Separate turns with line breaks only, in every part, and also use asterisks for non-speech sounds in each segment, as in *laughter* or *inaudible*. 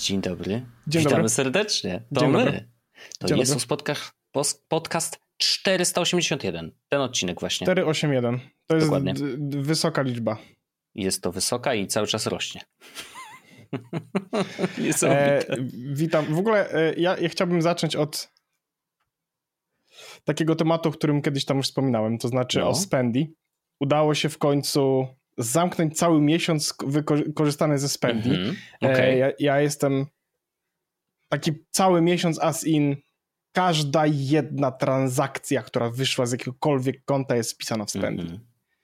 Dzień dobry.
Dzień
Witamy
dobry.
serdecznie. To
Dzień
my.
dobry.
To
Dzień
jest
dobry.
podcast, podcast 481. Ten odcinek właśnie.
481. To jest
Dokładnie.
wysoka liczba.
Jest to wysoka i cały czas rośnie. *laughs*
E, witam. W ogóle e, ja, ja chciałbym zacząć od takiego tematu, o którym kiedyś tam już wspominałem, to znaczy
No.
o Spendi. Udało się w końcu zamknąć cały miesiąc wyko- korzystany ze Spendi.
Mhm.
E,
Okej.
ja, ja jestem taki cały miesiąc as in każda jedna transakcja, która wyszła z jakiegokolwiek konta jest wpisana w Spendi.
Mhm.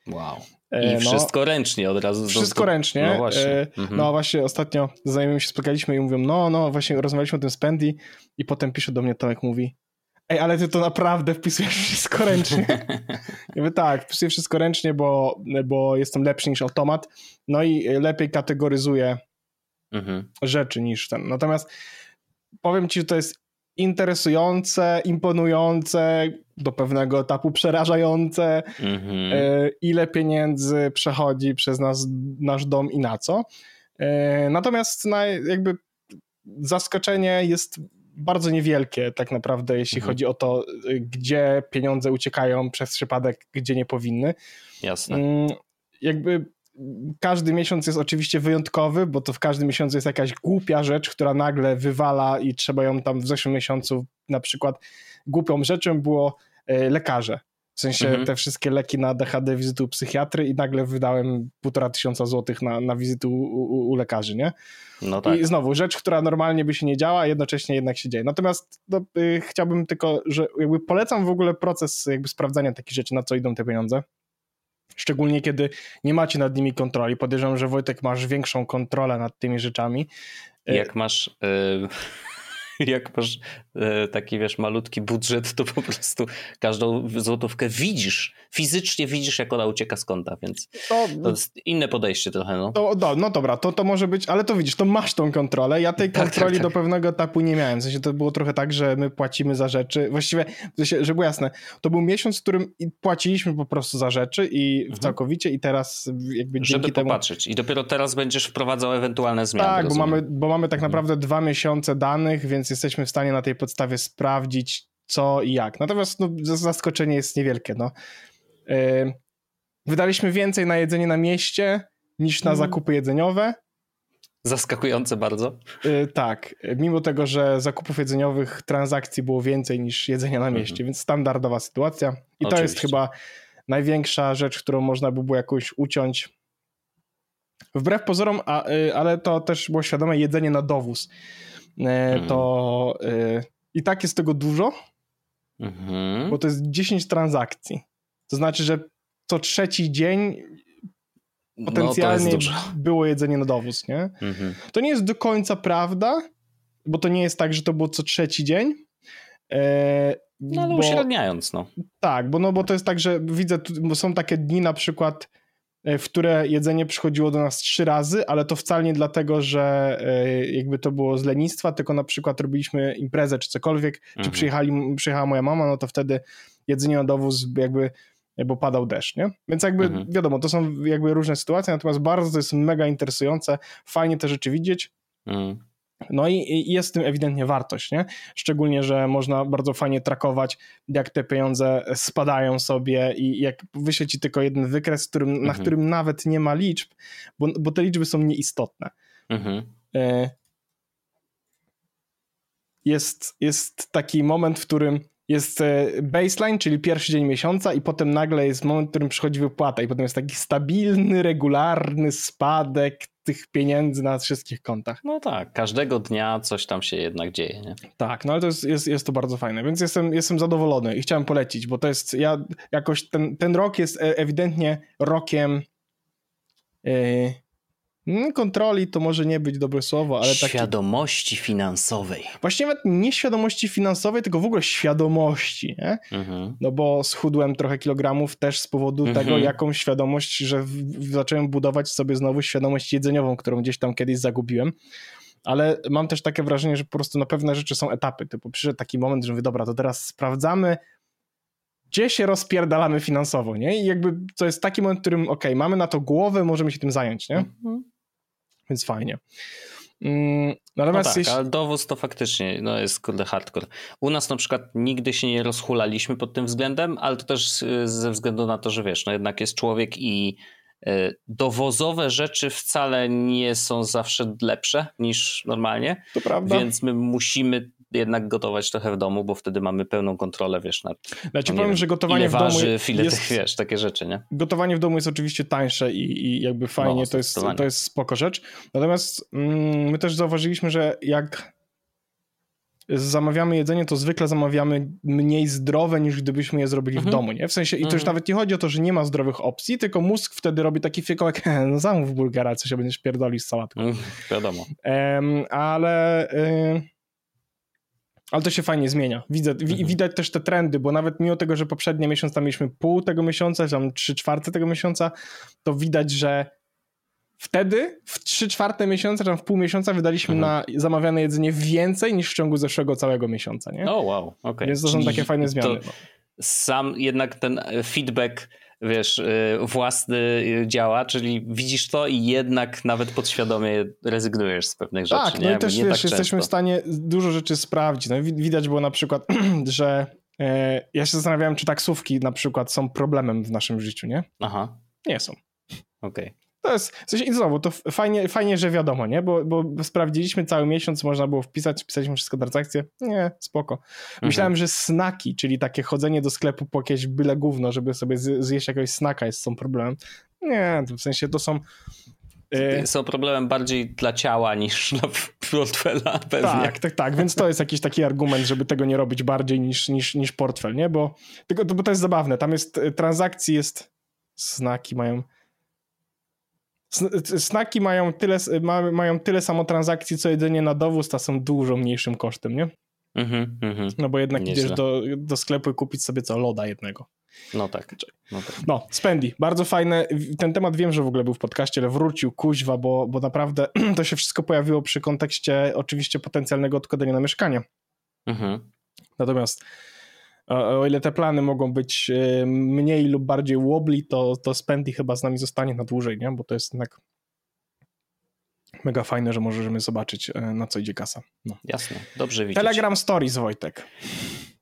Wow.
E,
I
no,
wszystko ręcznie od razu.
Wszystko
to-
ręcznie.
No właśnie.
E,
Mhm.
No właśnie ostatnio z się spotkaliśmy i mówią, no, no, właśnie rozmawialiśmy o tym Spendi i potem pisze do mnie Tomek, mówi, ej, ale ty to naprawdę wpisujesz wszystko ręcznie. *laughs* Mówię, tak, wpisuję wszystko ręcznie, bo, bo jestem lepszy niż automat, no i lepiej kategoryzuję
Mhm.
rzeczy niż ten. Natomiast powiem ci, że to jest interesujące, imponujące, do pewnego etapu przerażające,
Mhm.
e, ile pieniędzy przechodzi przez nas, nasz dom i na co. E, Natomiast na, jakby zaskoczenie jest bardzo niewielkie tak naprawdę, jeśli
Mhm.
chodzi o to, gdzie pieniądze uciekają przez przypadek, gdzie nie powinny.
Jasne.
Mm, Jakby każdy miesiąc jest oczywiście wyjątkowy, bo to w każdym miesiącu jest jakaś głupia rzecz, która nagle wywala i trzeba ją tam w zeszłym miesiącu na przykład głupią rzeczą było e, lekarze. W sensie
Mhm.
te wszystkie leki na DHD, wizyty u psychiatry i nagle wydałem półtora tysiąca złotych na, na wizyty u, u, u lekarzy, nie?
No tak.
I znowu, rzecz, która normalnie by się nie działa, a jednocześnie jednak się dzieje. Natomiast no, y, chciałbym tylko, że jakby polecam w ogóle proces jakby sprawdzania takich rzeczy, na co idą te pieniądze. Szczególnie kiedy nie macie nad nimi kontroli. Podejrzewam, że Wojtek masz większą kontrolę nad tymi rzeczami. E,
Jak masz, e, *laughs* jak masz e, taki, wiesz, malutki budżet, to po prostu każdą złotówkę widzisz, fizycznie widzisz, jak ona ucieka z konta, więc
To,
to jest inne podejście trochę, no.
to, no, no dobra, to, to może być, ale to widzisz, to masz tą kontrolę. Ja tej
Tak,
kontroli
tak,
do
tak.
pewnego etapu nie miałem. W sensie to było trochę tak, że my płacimy za rzeczy. Właściwie, w sensie, żeby było jasne, to był miesiąc, w którym płaciliśmy po prostu za rzeczy i
Mhm.
całkowicie i teraz jakby
Żeby
dzięki temu...
popatrzeć. I dopiero teraz będziesz wprowadzał ewentualne zmiany.
Tak, bo mamy, bo mamy tak
Mhm.
naprawdę dwa miesiące danych, więc jesteśmy w stanie na tej podstawie sprawdzić co i jak. Natomiast no, zaskoczenie jest niewielkie. No. Yy, wydaliśmy więcej na jedzenie na mieście niż na
Mhm.
zakupy jedzeniowe.
Zaskakujące bardzo.
Yy, tak, mimo tego, że zakupów jedzeniowych transakcji było więcej niż jedzenia na mieście, więc standardowa sytuacja. I to jest
Oczywiście.
chyba największa rzecz, którą można by było jakoś uciąć. Wbrew pozorom, a, y, ale to też było świadome jedzenie na dowóz. Y, To y, i tak jest tego dużo,
Mhm.
bo to jest 10 transakcji. To znaczy, że co trzeci dzień
No
potencjalnie
dużo.
było jedzenie na dowóz, nie?
Mhm.
To nie jest do końca prawda, bo to nie jest tak, że to było co trzeci dzień. E,
No ale
bo-
uśredniając, no.
Tak, bo, no, bo to jest tak, że widzę, są takie dni na przykład, e, w które jedzenie przychodziło do nas trzy razy, ale to wcale nie dlatego, że e, jakby to było z lenistwa, tylko na przykład robiliśmy imprezę czy cokolwiek, czy
Mhm.
przyjechali, przyjechała moja mama, no to wtedy jedzenie na dowóz jakby, bo padał deszcz, nie? Więc jakby
Mhm.
wiadomo, to są jakby różne sytuacje, natomiast bardzo to jest mega interesujące, fajnie te rzeczy widzieć,
Mhm.
No i, jest w tym ewidentnie wartość, nie? Szczególnie, że można bardzo fajnie trakować, jak te pieniądze spadają sobie i jak wyśle ci tylko jeden wykres, którym, na
Mhm.
którym nawet nie ma liczb, bo, bo te liczby są nieistotne.
Mhm.
E, Jest, jest taki moment, w którym jest e, baseline, czyli pierwszy dzień miesiąca i potem nagle jest moment, w którym przychodzi wypłata i potem jest taki stabilny, regularny spadek tych pieniędzy na wszystkich kontach.
No tak, każdego dnia coś tam się jednak dzieje, nie?
Tak, no ale to jest, jest, jest to bardzo fajne, więc jestem, jestem zadowolony i chciałem polecić, bo to jest, ja jakoś ten, ten rok jest e- ewidentnie rokiem yy, kontroli, to może nie być dobre słowo, ale taki,
Świadomości finansowej.
właściwie nawet nie świadomości finansowej, tylko w ogóle świadomości, nie?
Mhm.
No bo schudłem trochę kilogramów też z powodu
Mhm.
tego, jaką świadomość, że zacząłem budować sobie znowu świadomość jedzeniową, którą gdzieś tam kiedyś zagubiłem. Ale mam też takie wrażenie, że po prostu na pewne rzeczy są etapy. Typu przyszedł taki moment, że mówię, dobra, to teraz sprawdzamy, gdzie się rozpierdalamy finansowo, nie? I jakby to jest taki moment, w którym, okej, mamy na to głowę, możemy się tym zająć, nie?
Mhm.
Więc fajnie. Mm, natomiast
no tak,
jeśli...
ale dowóz to faktycznie no jest kurde hardcore. U nas na przykład nigdy się nie rozhulaliśmy pod tym względem, ale to też y, ze względu na to, że wiesz, no jednak jest człowiek i y, dowozowe rzeczy wcale nie są zawsze lepsze niż normalnie.
To prawda.
Więc my musimy jednak gotować trochę w domu, bo wtedy mamy pełną kontrolę, wiesz, nad
ja ci
no
powiem,
wiem,
że gotowanie w domu
waży, ile
jest...
tych, wiesz, takie rzeczy, nie?
Gotowanie w domu jest oczywiście tańsze i, i jakby fajnie,
No,
to, jest, to jest spoko rzecz. Natomiast mm, my też zauważyliśmy, że jak zamawiamy jedzenie, to zwykle zamawiamy mniej zdrowe niż gdybyśmy je zrobili
Mhm.
w domu, nie? W sensie, i to już
Mhm.
nawet nie chodzi o to, że nie ma zdrowych opcji, tylko mózg wtedy robi taki fikołek, *laughs* no zamów burgera, co się będziesz pierdolił z sałatką.
Mm, wiadomo.
Em, ale... Y ale to się fajnie zmienia. Widzę, wi,
Mhm.
Widać też te trendy, bo nawet mimo tego, że poprzedni miesiąc tam mieliśmy pół tego miesiąca, tam trzy czwarte tego miesiąca, to widać, że wtedy w trzy czwarte miesiąca, tam w pół miesiąca wydaliśmy
Mhm.
na zamawiane jedzenie więcej niż w ciągu zeszłego całego miesiąca, nie?
O, wow, okej.
Więc to są takie fajne zmiany.
to
no.
Sam jednak ten feedback, wiesz, y, własny y, działa, czyli widzisz to i jednak nawet podświadomie rezygnujesz z pewnych rzeczy.
Tak,
nie?
no i też
nie
wiesz,
tak
jesteśmy w
często.
stanie dużo rzeczy sprawdzić. No, wi- widać było na przykład, *clears throat* że e, ja się zastanawiałem, czy taksówki na przykład są problemem w naszym życiu, nie?
Aha,
Nie są.
okej.
To jest, w sensie, i znowu, to fajnie, fajnie, że wiadomo, nie? Bo, bo sprawdziliśmy cały miesiąc, można było wpisać, wpisaliśmy wszystko transakcje. Nie, spoko.
Mhm.
Myślałem, że snaki, czyli takie chodzenie do sklepu po jakieś byle gówno, żeby sobie zje- zjeść jakiegoś snaka jest są problemem. Nie, w sensie to są... e,
Są problemem bardziej dla ciała niż *laughs* dla portfela pewnie.
tak, tak, tak, więc to jest jakiś taki argument, żeby tego nie robić bardziej niż, niż, niż portfel, nie? Bo, tylko, to, bo to jest zabawne, tam jest, e, transakcji jest, snaki mają, Snaki mają tyle, ma, mają tyle samo transakcji, co jedzenie na dowóz, a są dużo mniejszym kosztem, nie?
Mhm, mhm.
No bo jednak
Nieźle.
idziesz do, do sklepu i kupić sobie co, loda jednego.
No tak. No tak.
No, Spendi, bardzo fajne. Ten temat wiem, że w ogóle był w podcaście, ale wrócił kuźwa, bo, bo naprawdę *clears throat* to się wszystko pojawiło przy kontekście oczywiście potencjalnego odkładania na mieszkanie.
Mhm.
Natomiast o, o ile te plany mogą być e, mniej lub bardziej wobbly, to, to Spendi chyba z nami zostanie na dłużej, nie? Bo to jest jednak mega fajne, że możemy zobaczyć e, na co idzie kasa. No.
Jasne, dobrze widzieć.
Telegram Stories, Wojtek.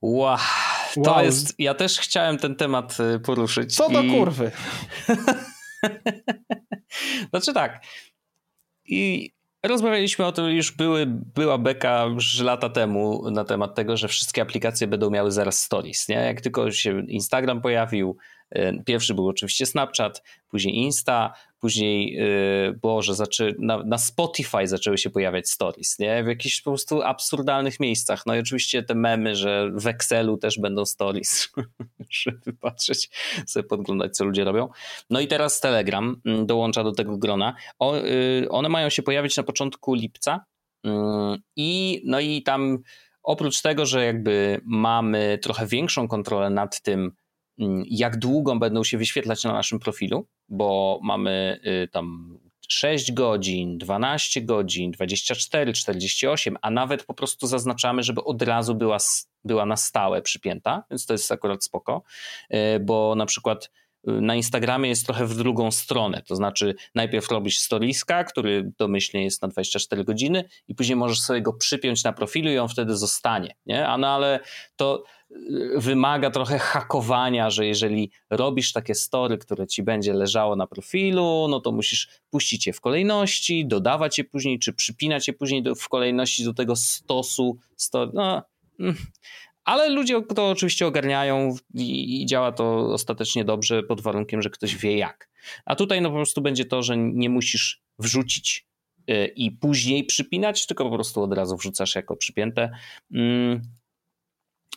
Wow, to
Wow.
jest. Ja też chciałem ten temat y, poruszyć.
Co do
i...
kurwy. *laughs*
Znaczy tak. I rozmawialiśmy o tym, już były, była beka już lata temu na temat tego, że wszystkie aplikacje będą miały zaraz stories. Nie? Jak tylko się Instagram pojawił, pierwszy był oczywiście Snapchat, później Insta, później, y, Boże, zaczę, na, na Spotify zaczęły się pojawiać stories, nie? W jakichś po prostu absurdalnych miejscach. No i oczywiście te memy, że w Excelu też będą stories, *laughs* żeby patrzeć, sobie podglądać, co ludzie robią. No i teraz Telegram mm, dołącza do tego grona. O, y, one mają się pojawić na początku lipca mm, i no i tam oprócz tego, że jakby mamy trochę większą kontrolę nad tym, jak długo będą się wyświetlać na naszym profilu, bo mamy y, tam 6 godzin, 12 godzin, 24, 48, a nawet po prostu zaznaczamy, żeby od razu była, była na stałe przypięta, więc to jest akurat spoko, y, bo na przykład y, na Instagramie jest trochę w drugą stronę, to znaczy najpierw robisz storiska, który domyślnie jest na 24 godziny i później możesz sobie go przypiąć na profilu i on wtedy zostanie, nie? A no ale to wymaga trochę hakowania, że jeżeli robisz takie story, które ci będzie leżało na profilu, no to musisz puścić je w kolejności, dodawać je później, czy przypinać je później do, w kolejności do tego stosu story. No, mm. ale ludzie to oczywiście ogarniają i, i działa to ostatecznie dobrze pod warunkiem, że ktoś wie jak. A tutaj no po prostu będzie to, że nie musisz wrzucić y, i później przypinać, tylko po prostu od razu wrzucasz jako przypięte.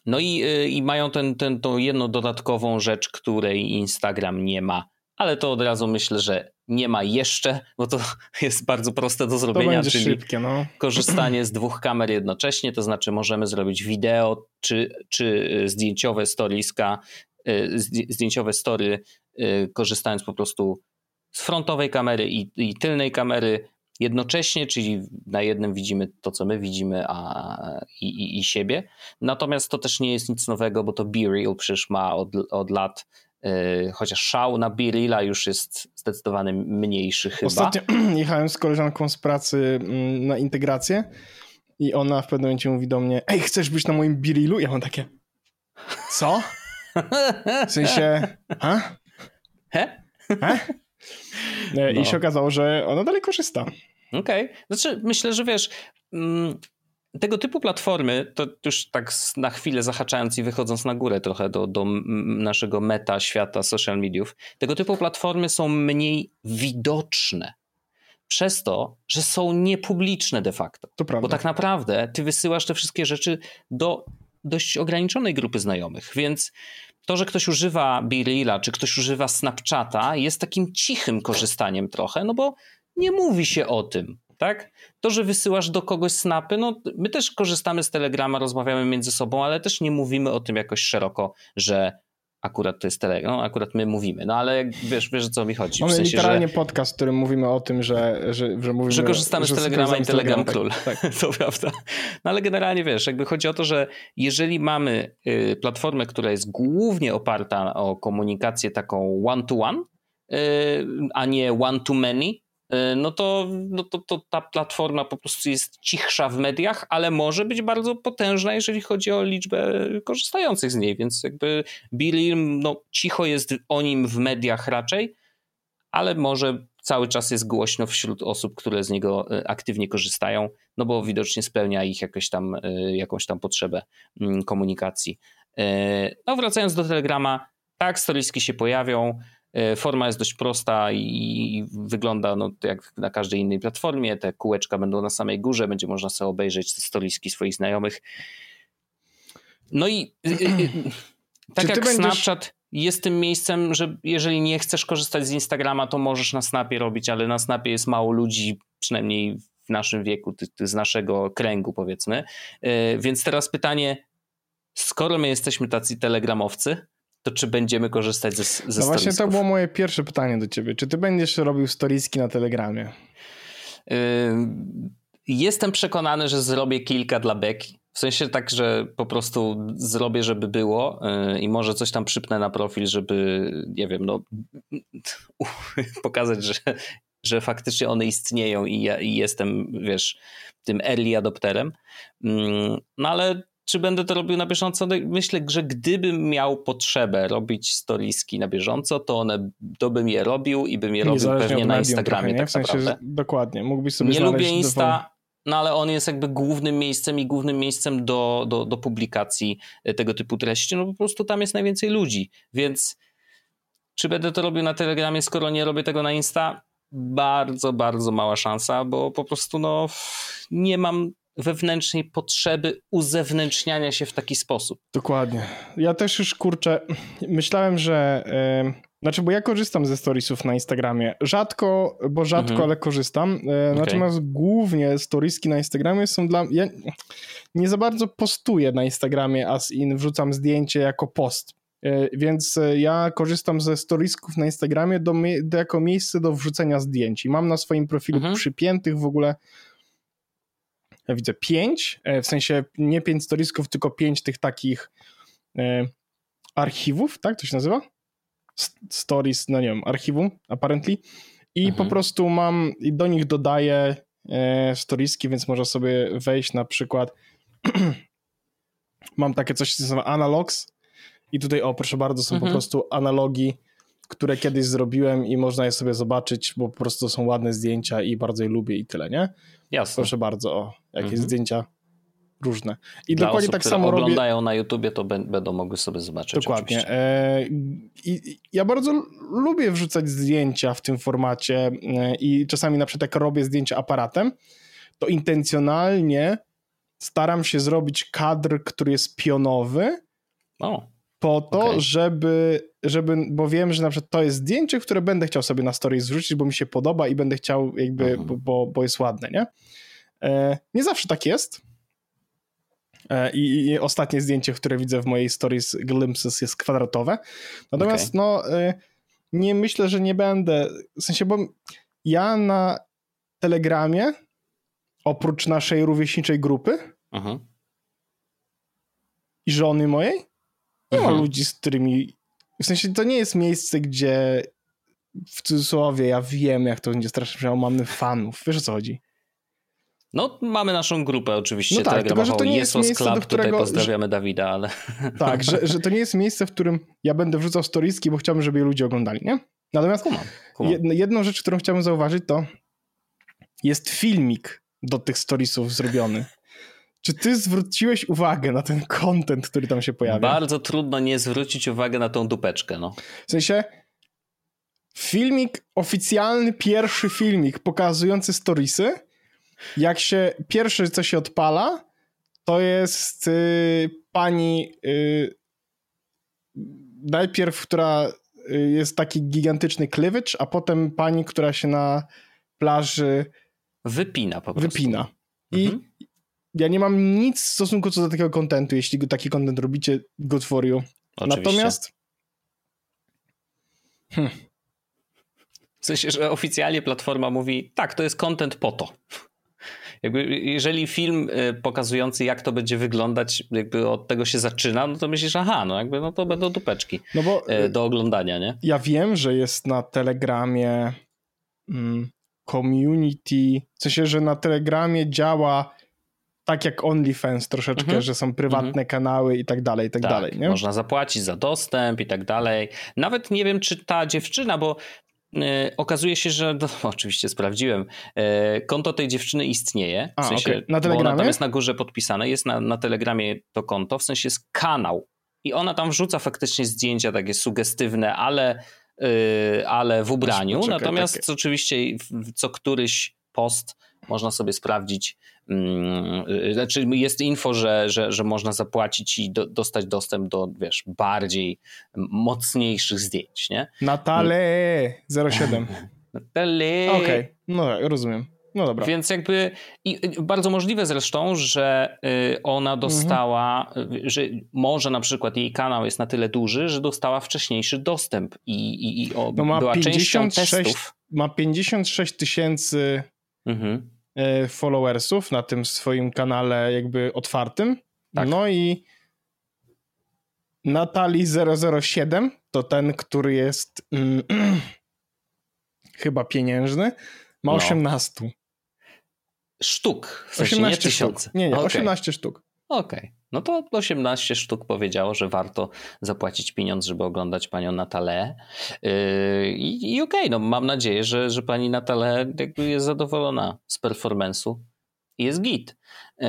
No i, y, i mają ten, ten, tą jedną dodatkową rzecz, której Instagram nie ma, ale to od razu myślę, że nie ma jeszcze, bo to *laughs* jest bardzo proste do
To
zrobienia,
będzie
czyli
szybkie, no.
korzystanie z dwóch kamer jednocześnie, to znaczy możemy zrobić wideo czy, czy y, zdjęciowe storiska, y, zdj- zdjęciowe story, korzystając po prostu z frontowej kamery i, i tylnej kamery jednocześnie, czyli na jednym widzimy to, co my widzimy a, i, i, i siebie. Natomiast to też nie jest nic nowego, bo to BeReal przecież ma od, od lat Yy, chociaż szał na Birilla już jest zdecydowanie mniejszy chyba.
Ostatnio *clears throat* jechałem z koleżanką z pracy mm, na integrację i ona w pewnym momencie mówi do mnie ej, chcesz być na moim Birillu? Ja mam takie co? W sensie a?
He? *laughs*
He? No. I się okazało, że ona dalej korzysta.
Okej. Okay. Znaczy, myślę, że wiesz, mm, tego typu platformy, to już tak na chwilę zahaczając i wychodząc na górę trochę do, do naszego meta świata social mediów, tego typu platformy są mniej widoczne. Przez to, że są niepubliczne de facto.
To prawda.
Bo tak naprawdę ty wysyłasz te wszystkie rzeczy do dość ograniczonej grupy znajomych, więc to, że ktoś używa Birilla, czy ktoś używa Snapchata, jest takim cichym korzystaniem trochę, no bo nie mówi się o tym, tak? To, że wysyłasz do kogoś snapy, no my też korzystamy z Telegrama, rozmawiamy między sobą, ale też nie mówimy o tym jakoś szeroko, że akurat to jest Telegram, no akurat my mówimy, no ale wiesz, wiesz o co mi chodzi.
Mamy
w sensie,
literalnie
że,
podcast, w którym mówimy o tym, że, że, że mówimy...
Że korzystamy że z Telegrama i Telegram Król,
tak, tak. *laughs*
to prawda. No ale generalnie wiesz, jakby chodzi o to, że jeżeli mamy y, platformę, która jest głównie oparta o komunikację taką one-to-one, y, a nie one-to-many, no to, no to, to ta platforma po prostu jest cichsza w mediach, ale może być bardzo potężna, jeżeli chodzi o liczbę korzystających z niej, więc jakby Billy, no cicho jest o nim w mediach raczej, ale może cały czas jest głośno wśród osób, które z niego e, aktywnie korzystają, no bo widocznie spełnia ich jakąś tam, e, jakąś tam potrzebę mm, komunikacji. No wracając do Telegrama, tak, storiski się pojawią, E, forma jest dość prosta i wygląda no, jak na każdej innej platformie. Te kółeczka będą na samej górze, będzie można sobie obejrzeć stoliski swoich znajomych. No i y, y, *clears throat* tak jak będziesz... Snapchat jest tym miejscem, że jeżeli nie chcesz korzystać z Instagrama, to możesz na Snapie robić, ale na Snapie jest mało ludzi, przynajmniej w naszym wieku, z naszego kręgu powiedzmy. E, więc teraz pytanie, skoro my jesteśmy tacy telegramowcy, to czy będziemy korzystać ze, ze No
właśnie to było moje pierwsze pytanie do ciebie. Czy ty będziesz robił storiski na Telegramie?
Yy, jestem przekonany, że zrobię kilka dla Beki. W sensie tak, że po prostu zrobię, żeby było yy, i może coś tam przypnę na profil, żeby, nie wiem, no *laughs* pokazać, że, że faktycznie one istnieją i ja i jestem, wiesz, tym early adopterem. Yy, no ale czy będę to robił na bieżąco? No, myślę, że gdybym miał potrzebę robić storiski na bieżąco, to one, to bym je robił i bym je robił pewnie na Instagramie. Trochę, tak w sensie, że,
dokładnie. Mógłbyś sobie
Nie lubię Insta, no ale on jest jakby głównym miejscem i głównym miejscem do, do, do publikacji tego typu treści. No po prostu tam jest najwięcej ludzi, więc czy będę to robił na Telegramie, skoro nie robię tego na Insta? Bardzo, bardzo mała szansa, bo po prostu no nie mam wewnętrznej potrzeby uzewnętrzniania się w taki sposób.
Dokładnie. Ja też już kurczę, myślałem, że. Yy, znaczy, bo ja korzystam ze storiesów na Instagramie. Rzadko, bo rzadko, mhm. ale korzystam. Yy, okay. Natomiast głównie storieski na Instagramie są dla mnie. Ja nie za bardzo postuję na Instagramie as in, wrzucam zdjęcie jako post. E, więc ja korzystam ze storiesków na Instagramie do, do, jako miejsce do wrzucenia zdjęć. I mam na swoim profilu mhm. przypiętych w ogóle ja widzę pięć, e, w sensie nie pięć storiesków, tylko pięć tych takich e, archiwów, tak to się nazywa? Stories, no nie wiem, archiwum, apparently. I mhm. po prostu mam, i do nich dodaję e, storieski, więc można sobie wejść na przykład, *clears throat* mam takie coś, co się nazywa analogs i tutaj, o proszę bardzo, są mhm. po prostu analogi, które kiedyś zrobiłem i można je sobie zobaczyć, bo po prostu są ładne zdjęcia i bardzo je lubię i tyle, nie?
Jasne.
Proszę bardzo, o, jakieś mhm. zdjęcia różne. I
Dla
dokładnie
osób,
tak
samo
robię.
oglądają na YouTubie, to będą mogły sobie zobaczyć.
Dokładnie. E, I ja bardzo lubię wrzucać zdjęcia w tym formacie e, i czasami na przykład jak robię zdjęcia aparatem, to intencjonalnie staram się zrobić kadr, który jest pionowy.
O
po to, okay. żeby, żeby, bo wiem, że na przykład to jest zdjęcie, które będę chciał sobie na stories zrzucić, bo mi się podoba i będę chciał jakby, mhm. bo, bo jest ładne, nie? E, nie zawsze tak jest. E, i, I, ostatnie zdjęcie, które widzę w mojej stories Glimpses jest kwadratowe. Natomiast okay. no, e, nie myślę, że nie będę, w sensie, bo ja na Telegramie, oprócz naszej rówieśniczej grupy mhm. i żony mojej, nie ma mhm. ludzi, z którymi W sensie to nie jest miejsce, gdzie w cudzysłowie ja wiem, jak to będzie strasznie brzmiało, mamy fanów. Wiesz o co chodzi?
No, mamy naszą grupę oczywiście
no tak, tylko, że to nie jest miejsce,
Club,
do którego...
Tutaj pozdrawiamy. Dawida, ale...
Tak, że, że to nie jest miejsce, w którym ja będę wrzucał storiski, bo chciałbym, żeby je ludzie oglądali, nie? Natomiast kumam, kumam. jedną rzecz, którą chciałbym zauważyć, to jest filmik do tych storiesów zrobiony. Czy ty zwróciłeś uwagę na ten content, który tam się pojawia?
Bardzo trudno nie zwrócić uwagę na tą dupeczkę, no.
W sensie filmik, oficjalny pierwszy filmik pokazujący storiesy, jak się, pierwsze co się odpala, to jest y, pani y, najpierw, która y, jest taki gigantyczny klywicz, a potem pani, która się na plaży
wypina po prostu.
Wypina. I mhm. Ja nie mam nic w stosunku co do takiego kontentu, jeśli taki kontent robicie, good for you. Oczywiście. Natomiast
hmm. W sensie, że oficjalnie platforma mówi, tak, to jest content po to. Jakby, jeżeli film y, pokazujący, jak to będzie wyglądać, jakby od tego się zaczyna, no to myślisz, aha, no jakby no to będą dupeczki no bo, y, do oglądania, nie?
Ja wiem, że jest na Telegramie mm, community, w sensie, że na Telegramie działa tak jak OnlyFans troszeczkę, mhm. że są prywatne mhm. kanały i tak dalej, i tak, tak dalej. Nie?
Można zapłacić za dostęp i tak dalej. Nawet nie wiem, czy ta dziewczyna, bo E, okazuje się, że no, *laughs* oczywiście sprawdziłem. E, konto tej dziewczyny istnieje. W A, sensie, okay. Na Telegramie? Ona tam jest na górze podpisane, jest na, na Telegramie to konto, w sensie jest kanał. I ona tam wrzuca faktycznie zdjęcia takie sugestywne, ale, yy, ale w ubraniu. Poczekaj, Natomiast takie. oczywiście co któryś post można sobie sprawdzić, yy, znaczy jest info, że, że, że można zapłacić i do, dostać dostęp do, wiesz, bardziej mocniejszych zdjęć, nie?
Natale 07.
Natale.
Okej, okay. no tak, rozumiem. No dobra.
Więc jakby i bardzo możliwe zresztą, że y, ona dostała, mhm. że może na przykład jej kanał jest na tyle duży, że dostała wcześniejszy dostęp i, i, i o, no ma była 56, częścią testów.
Ma 56 tysięcy mhm. E, followersów na tym swoim kanale jakby otwartym. Tak. No i Natali 007 to ten, który jest mm, *clears throat* chyba pieniężny, ma no. 18.
Sztuk, w sensie 18 nie tysiące.
Sztuk. Nie, nie, okay. 18 sztuk.
Okej, okay. No to 18 sztuk powiedziało, że warto zapłacić pieniądz, żeby oglądać panią Natalę. Yy, I, okej, okay, no mam nadzieję, że, że pani jakby jest zadowolona z performance'u i jest git. Yy,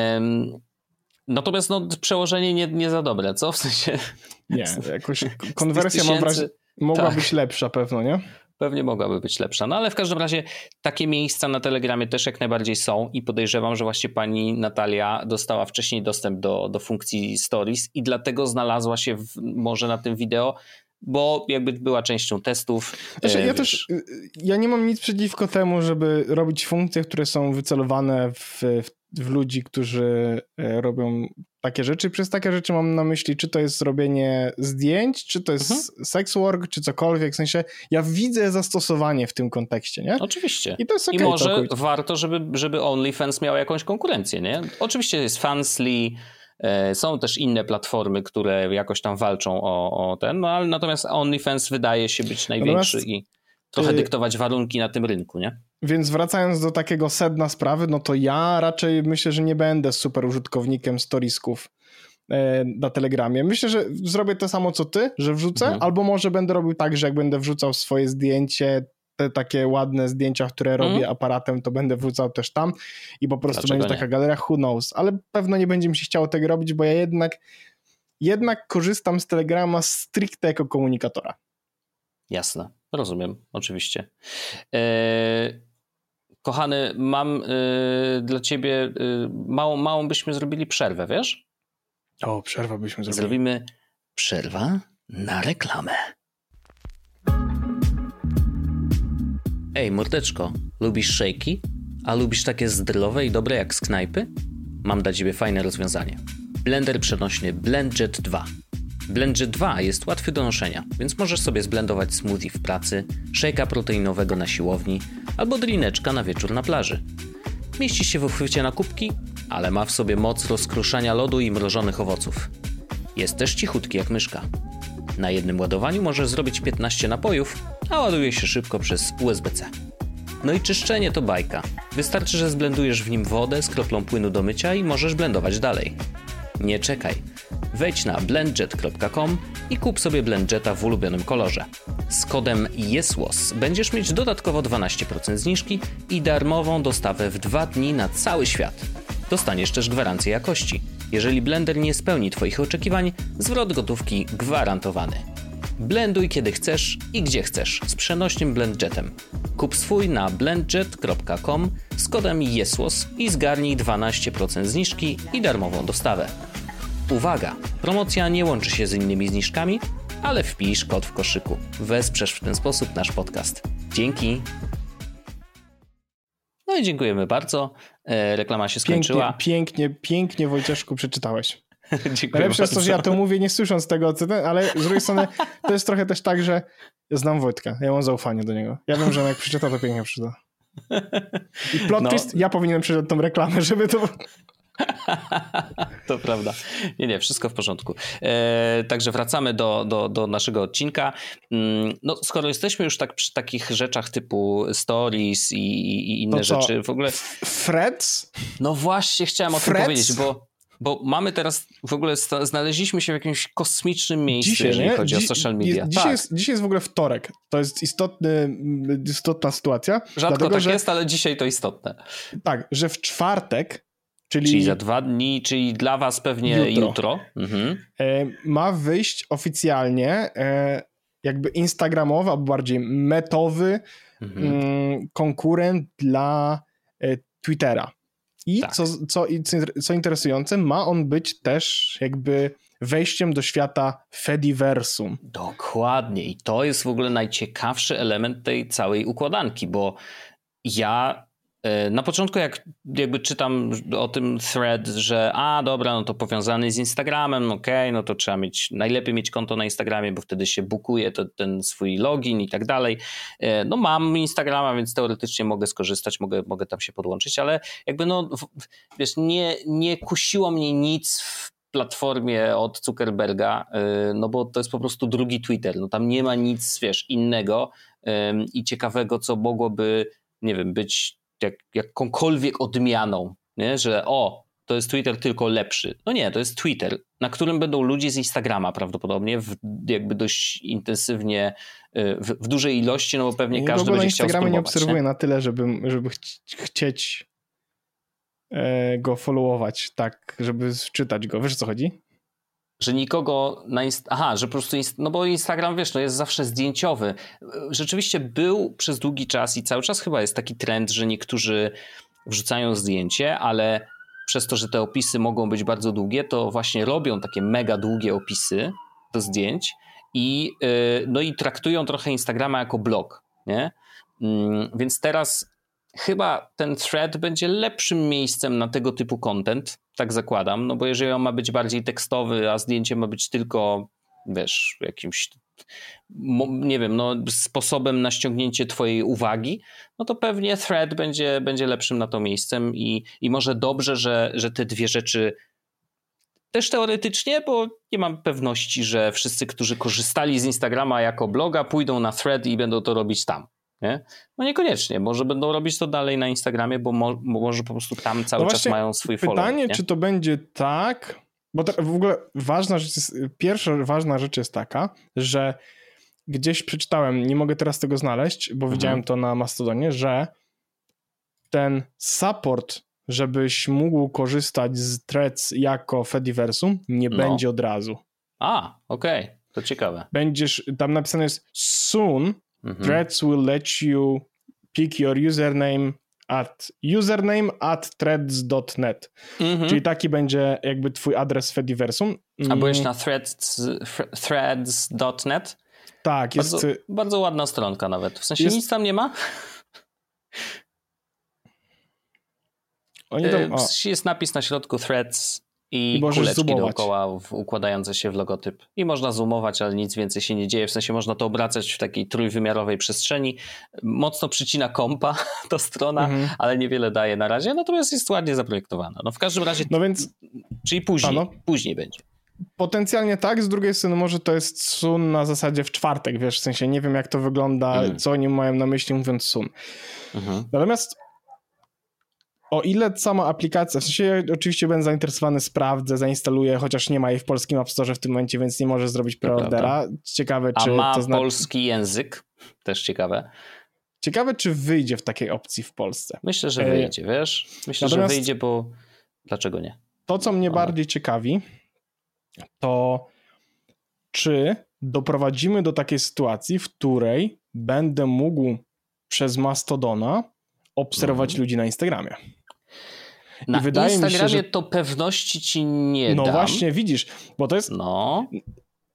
natomiast no, przełożenie nie, nie za dobre, co? W sensie...
Nie, jakoś *laughs* konwersja mam wrażenie, mogła tak. być lepsza pewno, nie?
Pewnie mogłaby być lepsza. No ale w każdym razie takie miejsca na Telegramie też jak najbardziej są i podejrzewam, że właśnie pani Natalia dostała wcześniej dostęp do, do funkcji Stories i dlatego znalazła się w, może na tym wideo, bo jakby była częścią testów.
Znaczy, ja też ja nie mam nic przeciwko temu, żeby robić funkcje, które są wycelowane w, w w ludzi, którzy e, robią takie rzeczy. Przez takie rzeczy mam na myśli, czy to jest zrobienie zdjęć, czy to jest mhm. sex work, czy cokolwiek. W sensie ja widzę zastosowanie w tym kontekście, nie?
Oczywiście.
I to jest okay,
I może warto, żeby, żeby OnlyFans miał jakąś konkurencję, nie? Oczywiście jest Fansly, e, są też inne platformy, które jakoś tam walczą o, o ten, no ale natomiast OnlyFans wydaje się być największy natomiast... i trochę y, dyktować warunki na tym rynku, nie?
Więc wracając do takiego sedna sprawy, no to ja raczej myślę, że nie będę super użytkownikiem storiesków e, na Telegramie. Myślę, że zrobię to samo co ty, że wrzucę, mhm. albo może będę robił tak, że jak będę wrzucał swoje zdjęcie, te takie ładne zdjęcia, które robię mhm. aparatem, to będę wrzucał też tam i po prostu Dlaczego będzie nie? taka galeria, who knows. Ale pewno nie będzie mi się chciało tego robić, bo ja jednak jednak korzystam z Telegrama stricte jako komunikatora.
Jasne, rozumiem, oczywiście. Eee, kochany, mam eee, dla ciebie eee, małą, małą byśmy zrobili przerwę, wiesz?
O, przerwa byśmy zrobili.
Zrobimy przerwa na reklamę. Ej, mordeczko, lubisz szejki? A lubisz takie zdrowe i dobre jak z knajpy? Mam dla ciebie fajne rozwiązanie. Blender przenośny BlendJet 2 Blendjet 2 jest łatwy do noszenia, więc możesz sobie zblendować smoothie w pracy, szejka proteinowego na siłowni albo drineczka na wieczór na plaży. Mieści się w uchwycie na kubki, ale ma w sobie moc rozkruszania lodu i mrożonych owoców. Jest też cichutki jak myszka. Na jednym ładowaniu możesz zrobić 15 napojów, a ładuje się szybko przez USB-C. No i czyszczenie to bajka. Wystarczy, że zblendujesz w nim wodę z kroplą płynu do mycia i możesz blendować dalej. Nie czekaj. Wejdź na blendjet.com i kup sobie blendjeta w ulubionym kolorze. Z kodem YESWOS będziesz mieć dodatkowo 12% zniżki i darmową dostawę w dwa dni na cały świat. Dostaniesz też gwarancję jakości. Jeżeli blender nie spełni Twoich oczekiwań, zwrot gotówki gwarantowany. Blenduj kiedy chcesz i gdzie chcesz z przenośnym blendjetem. Kup swój na blendjet.com z kodem YESWOS i zgarnij 12% zniżki i darmową dostawę. Uwaga! Promocja nie łączy się z innymi zniżkami, ale wpisz kod w koszyku. Wesprzesz w ten sposób nasz podcast. Dzięki! No i dziękujemy bardzo. E, reklama się skończyła.
Pięknie, pięknie, pięknie Wojcieszku przeczytałeś.
Dziękuję
Najlepsze jest to, że ja to mówię nie słysząc tego, ale z drugiej strony to jest trochę też tak, że znam Wojtka, ja mam zaufanie do niego. Ja wiem, że on jak przeczyta, to pięknie przeczyta. I plot
No.
twist, ja powinienem przeczytać tą reklamę, żeby to... *laughs*
To prawda. Nie, nie, wszystko w porządku. E, także wracamy do, do, do naszego odcinka. Mm, No, skoro jesteśmy już tak przy takich rzeczach typu stories i, i inne
To
rzeczy, w ogóle.
Freds?
No właśnie chciałem o tym
Freds?
powiedzieć, bo, bo mamy teraz w ogóle znaleźliśmy się w jakimś kosmicznym miejscu,
Dzisiaj,
jeżeli
nie?
chodzi o
Dzi-
social media.
Jest, dzisiaj,
tak.
jest, dzisiaj jest w ogóle wtorek. To jest istotny, istotna sytuacja.
Rzadko
dlatego,
tak
że,
jest, ale dzisiaj to istotne.
Tak, że w czwartek, czyli,
Czyli za dwa dni, czyli dla was pewnie
Jutro.
jutro. Mhm.
e, ma wyjść oficjalnie e, jakby instagramowy, albo bardziej metowy
Mhm.
mm, konkurent dla e, Twittera. I
Tak.
co, co, co, interesujące, ma on być też jakby wejściem do świata Fediversum.
Dokładnie. I to jest w ogóle najciekawszy element tej całej układanki, bo ja na początku, jak jakby czytam o tym thread, że a dobra, no to powiązany z Instagramem, okej, no to trzeba mieć, najlepiej mieć konto na Instagramie, bo wtedy się bukuje to, ten swój login i tak dalej. E, No mam Instagrama, więc teoretycznie mogę skorzystać, mogę, mogę tam się podłączyć, ale jakby no, wiesz, nie, nie kusiło mnie nic w platformie od Zuckerberga, y, no bo to jest po prostu drugi Twitter, no tam nie ma nic, wiesz, innego i ciekawego, co mogłoby, nie wiem, być jak, jakąkolwiek odmianą, nie? że o, to jest Twitter tylko lepszy. No nie, to jest Twitter, na którym będą ludzie z Instagrama prawdopodobnie, w, jakby dość intensywnie, y, w, w dużej ilości, no bo pewnie każdy
na
będzie chciał
Instagramie nie obserwuję na tyle, żeby, żeby chci- chcieć e, go followować, tak, żeby czytać go. Wiesz o co chodzi?
Że nikogo na inst- Aha, że po prostu. Inst- no bo Instagram, wiesz, no jest zawsze zdjęciowy. Rzeczywiście był przez długi czas i cały czas chyba jest taki trend, że niektórzy wrzucają zdjęcie, ale przez to, że te opisy mogą być bardzo długie, to właśnie robią takie mega długie opisy do zdjęć i, yy, no i traktują trochę Instagrama jako blog, nie? Mm, Więc teraz chyba ten thread będzie lepszym miejscem na tego typu content, tak zakładam, no bo jeżeli on ma być bardziej tekstowy, a zdjęcie ma być tylko, wiesz, jakimś, nie wiem, no sposobem na ściągnięcie twojej uwagi, no to pewnie thread będzie, będzie lepszym na to miejscem i, i może dobrze, że, że te dwie rzeczy też teoretycznie, bo nie mam pewności, że wszyscy, którzy korzystali z Instagrama jako bloga, pójdą na thread i będą to robić tam. Nie? No niekoniecznie, może będą robić to dalej na Instagramie, bo mo- może po prostu tam cały
No
czas mają swój
Pytanie,
following. nie?
czy to będzie tak, bo w ogóle ważna rzecz jest, pierwsza ważna rzecz jest taka, że gdzieś przeczytałem, nie mogę teraz tego znaleźć, bo
Mhm.
widziałem to na Mastodonie, że ten support, żebyś mógł korzystać z threads jako Fediversum, nie
No.
będzie od razu.
A, okej, to ciekawe.
Będziesz, tam napisane jest soon,
Mhm.
threads will let you pick your username at username at threads.net.
Mhm.
Czyli taki będzie jakby twój adres Fediversum.
A byłeś
Mm,
na threads, threads.net?
Tak, jest...
Bardzo, bardzo ładna stronka nawet. W sensie
Jest-
nic tam nie ma.
Oni
E,
tam, o,
sensie Jest napis na środku threads i,
I
kuleczki
zoomować.
dookoła w, układające się w logotyp. I można zoomować, ale nic więcej się nie dzieje. W sensie można to obracać w takiej trójwymiarowej przestrzeni. Mocno przycina kompa *laughs* ta strona,
mhm.
ale niewiele daje na razie. Natomiast jest ładnie zaprojektowana. No w każdym razie,
No więc
czyli później,
A, no.
później będzie.
Potencjalnie tak, z drugiej strony może to jest sun na zasadzie w czwartek, wiesz, w sensie nie wiem jak to wygląda, mm. co oni mają na myśli mówiąc sun. Mhm. Natomiast o ile sama aplikacja, w sensie ja oczywiście będę zainteresowany, sprawdzę, zainstaluję, chociaż nie ma jej w polskim App Store w tym momencie, więc nie może zrobić preordera. Ciekawe,
czy
A
ma
to
znaczy... polski język? Też ciekawe.
Ciekawe, czy wyjdzie w takiej opcji w Polsce.
Myślę, że e, wyjdzie, wiesz? Myślę, Natomiast że wyjdzie, bo dlaczego nie?
To, co mnie bardziej ciekawi, to czy doprowadzimy do takiej sytuacji, w której będę mógł przez Mastodona obserwować mhm. ludzi na Instagramie.
I na wydaje Instagramie mi się, że... to pewności ci nie
No
dam.
właśnie, widzisz, bo to jest...
No.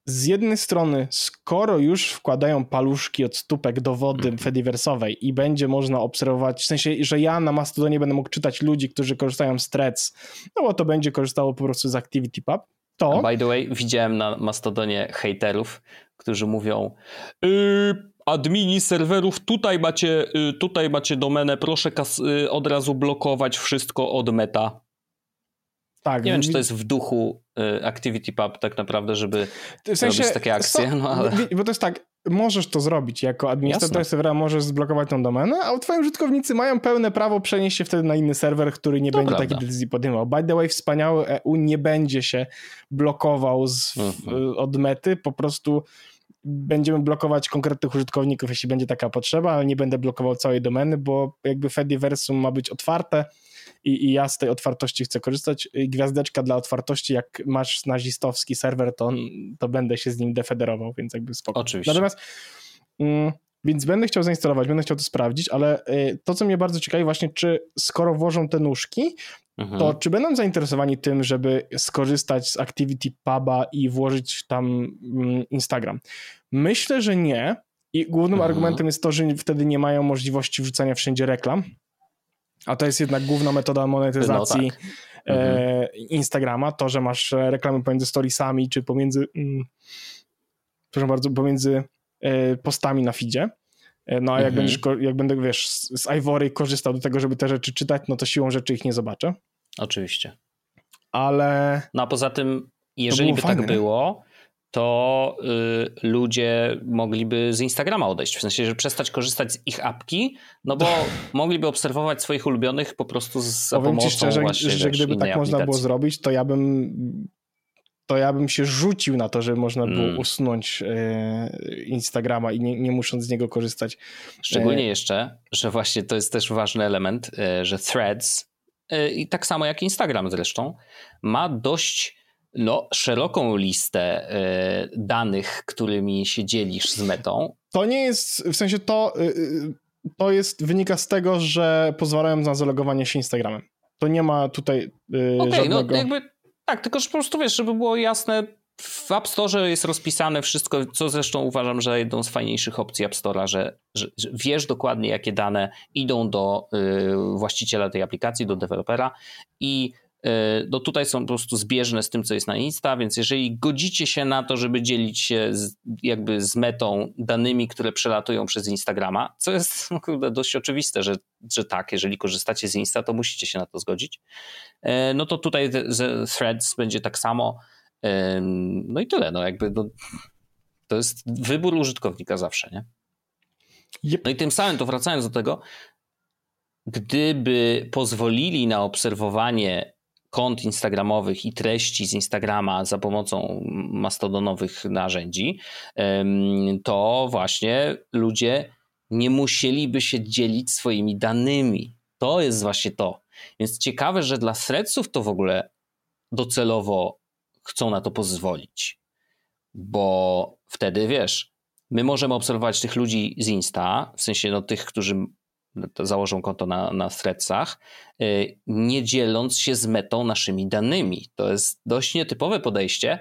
Z jednej strony, skoro już wkładają paluszki od stópek do wody mm. Fediverse'owej i będzie można obserwować, w sensie, że ja na Mastodonie będę mógł czytać ludzi, którzy korzystają z Threads, no bo to będzie korzystało po prostu z ActivityPub, to...
By the way, widziałem na Mastodonie haterów, którzy mówią yy, admini serwerów, tutaj macie, yy, tutaj macie domenę, proszę yy, od razu blokować wszystko od meta. Tak, nie wiem, czy to jest w duchu y, ActivityPub tak naprawdę, żeby w sensie, robić takie akcje, no ale...
Bo to jest tak, możesz to zrobić jako administrator serwera, możesz zblokować tą domenę, a twoi użytkownicy mają pełne prawo przenieść się wtedy na inny serwer, który nie to będzie prawda. takiej decyzji podejmował. By the way, wspaniały EU nie będzie się blokował z, mhm. od mety, po prostu będziemy blokować konkretnych użytkowników, jeśli będzie taka potrzeba, ale nie będę blokował całej domeny, bo jakby Fediversum ma być otwarte, i, i ja z tej otwartości chcę korzystać. Gwiazdeczka dla otwartości, jak masz nazistowski serwer, to, to będę się z nim defederował, więc jakby spoko.
Oczywiście.
Natomiast mm, więc będę chciał zainstalować, będę chciał to sprawdzić, ale y, to, co mnie bardzo ciekawi, właśnie, czy skoro włożą te nóżki, mhm. to czy będą zainteresowani tym, żeby skorzystać z Activity Puba i włożyć tam mm, Instagram? Myślę, że nie. I głównym mhm. argumentem jest to, że wtedy nie mają możliwości wrzucania wszędzie reklam. A to jest jednak główna metoda monetyzacji no tak. e, mhm. Instagrama, to, że masz reklamy pomiędzy storiesami, czy pomiędzy, mm, proszę bardzo, pomiędzy e, postami na feedzie. E, no a jak, mhm. będziesz, jak będę, wiesz, z Ivory korzystał do tego, żeby te rzeczy czytać, no to siłą rzeczy ich nie zobaczę.
Oczywiście.
Ale...
No a poza tym, jeżeli by tak fajne, tak było, to y, ludzie mogliby z Instagrama odejść, w sensie, że przestać korzystać z ich apki, no bo *laughs* mogliby obserwować swoich ulubionych po prostu z
Powiem pomocą ci szczerze, właśnie, że wiesz, gdyby tak aplikacji. można było zrobić, to ja bym to ja bym się rzucił na to, żeby można było mm. usunąć e, Instagrama i nie, nie musząc z niego korzystać.
Szczególnie e... jeszcze, że właśnie to jest też ważny element, e, że Threads e, i tak samo jak Instagram zresztą ma dość no, szeroką listę y, danych, którymi się dzielisz z metą.
To nie jest, w sensie to, y, to jest, wynika z tego, że pozwalają na zalogowanie się Instagramem. To nie ma tutaj y, okay, żadnego... no
jakby, tak, tylko że po prostu wiesz, żeby było jasne, w App Store jest rozpisane wszystko, co zresztą uważam, że jedną z fajniejszych opcji App Store'a, że, że, że, wiesz dokładnie, jakie dane idą do y, właściciela tej aplikacji, do dewelopera i no tutaj są po prostu zbieżne z tym, co jest na Insta, więc jeżeli godzicie się na to, żeby dzielić się z, jakby z metą danymi, które przelatują przez Instagrama, co jest *laughs* no, dość oczywiste, że, że tak, jeżeli korzystacie z Insta, to musicie się na to zgodzić, e, no to tutaj Threads będzie tak samo. E, no i tyle, no jakby no, to jest wybór użytkownika zawsze, nie? No i tym samym, to wracając do tego, gdyby pozwolili na obserwowanie kont instagramowych i treści z Instagrama za pomocą mastodonowych narzędzi, to właśnie ludzie nie musieliby się dzielić swoimi danymi. To jest właśnie to. Więc ciekawe, że dla threadsów to w ogóle docelowo chcą na to pozwolić. Bo wtedy wiesz, my możemy obserwować tych ludzi z Insta, w sensie no, tych, którzy założą konto na, na threadsach, y, nie dzieląc się z metą naszymi danymi. To jest dość nietypowe podejście,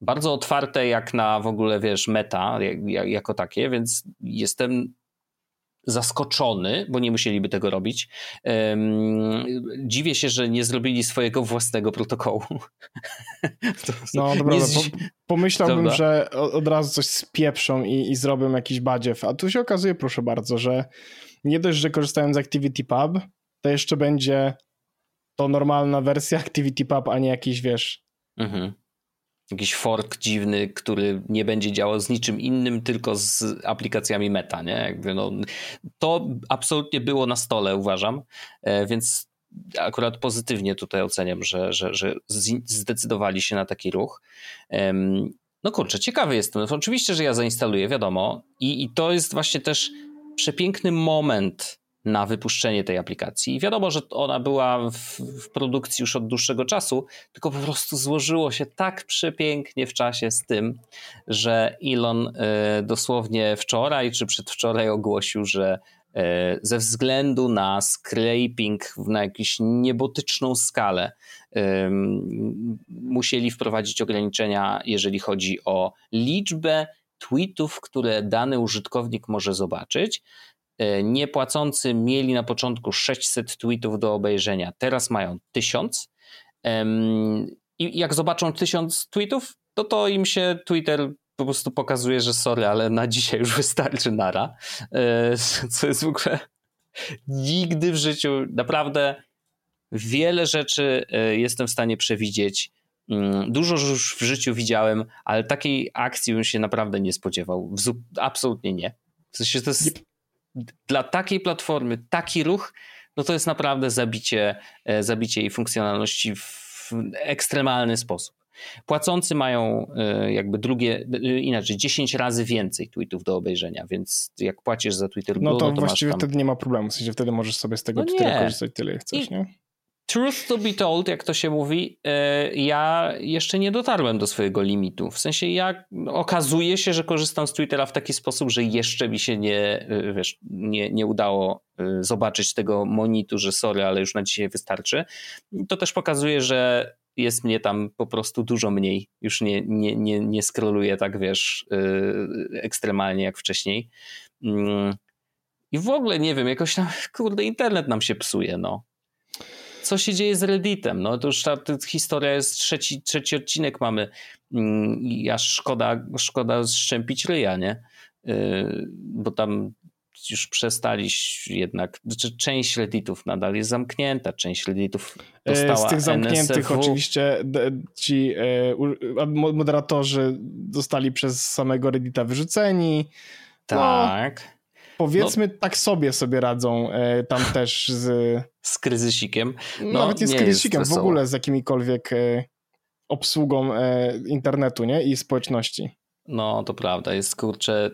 bardzo otwarte jak na w ogóle, wiesz, meta jak, jako takie, więc jestem zaskoczony, bo nie musieliby tego robić. dziwię się, że nie zrobili swojego własnego protokołu. *laughs*
no dobra, po, pomyślałbym, Prawda? że od razu coś spieprzą i, i zrobią jakiś badziew, a tu się okazuje, proszę bardzo, że nie dość, że korzystają z ActivityPub, to jeszcze będzie to normalna wersja ActivityPub, a nie jakiś, wiesz... Mhm.
jakiś fork dziwny, który nie będzie działał z niczym innym, tylko z aplikacjami meta, nie? Jakby no, to absolutnie było na stole, uważam, e, więc akurat pozytywnie tutaj oceniam, że, że, że zdecydowali się na taki ruch. No kurczę, ciekawy jestem. No, oczywiście, że ja zainstaluję, wiadomo. I, I to jest właśnie też przepiękny moment na wypuszczenie tej aplikacji. I wiadomo, że ona była w, w, produkcji już od dłuższego czasu, tylko po prostu złożyło się tak przepięknie w czasie z tym, że Elon y, dosłownie wczoraj czy przedwczoraj ogłosił, że y, ze względu na scraping na jakąś niebotyczną skalę y, musieli wprowadzić ograniczenia, jeżeli chodzi o liczbę tweetów, które dany użytkownik może zobaczyć. E, niepłacący mieli na początku 600 tweetów do obejrzenia, teraz mają 1000. I jak zobaczą 1000 tweetów, to to im się Twitter po prostu pokazuje, że sorry, ale na dzisiaj już wystarczy nara. E, co jest w ogóle nigdy w życiu, naprawdę wiele rzeczy e, jestem w stanie przewidzieć. Mm, dużo już w życiu widziałem, ale takiej akcji bym się naprawdę nie spodziewał. Absolutnie nie. W sensie to jest dla takiej platformy taki ruch, no to jest naprawdę zabicie, e, zabicie jej funkcjonalności w ekstremalny sposób. Płacący mają e, jakby drugie, e, inaczej, 10 razy więcej tweetów do obejrzenia, więc jak płacisz za Twitter
Blue,
no to,
no to właściwie
tam...
wtedy nie ma problemu, w sensie wtedy możesz sobie z tego no Twittera korzystać tyle, jak chcesz, I, nie?
Truth to be told, jak to się mówi, e, ja jeszcze nie dotarłem do swojego limitu. W sensie ja okazuje się, że korzystam z Twittera w taki sposób, że jeszcze mi się nie, e, wiesz, nie, nie udało e, zobaczyć tego monitu, że sorry, ale już na dzisiaj wystarczy. To też pokazuje, że jest mnie tam po prostu dużo mniej. Już nie, nie, nie, nie scrolluję tak, wiesz, ekstremalnie jak wcześniej. Mm. I w ogóle nie wiem, jakoś tam, *laughs* kurde, internet nam się psuje, no co się dzieje z Redditem? No to już ta, ta historia jest trzeci, trzeci odcinek mamy mm, i aż szkoda, szkoda szczępić ryja, nie? Yy, bo tam już przestali jednak, znaczy część redditów nadal jest zamknięta, część redditów e, dostała
Z tych zamkniętych NSFW. oczywiście ci e, moderatorzy zostali przez samego reddita wyrzuceni.
Tak. No,
Powiedzmy, no, tak sobie sobie radzą e, tam też z...
Z kryzysikiem.
No, nawet nie z kryzysikiem, w ogóle z jakimikolwiek e, obsługą e, internetu nie? i społeczności.
No, to prawda. Jest, kurczę,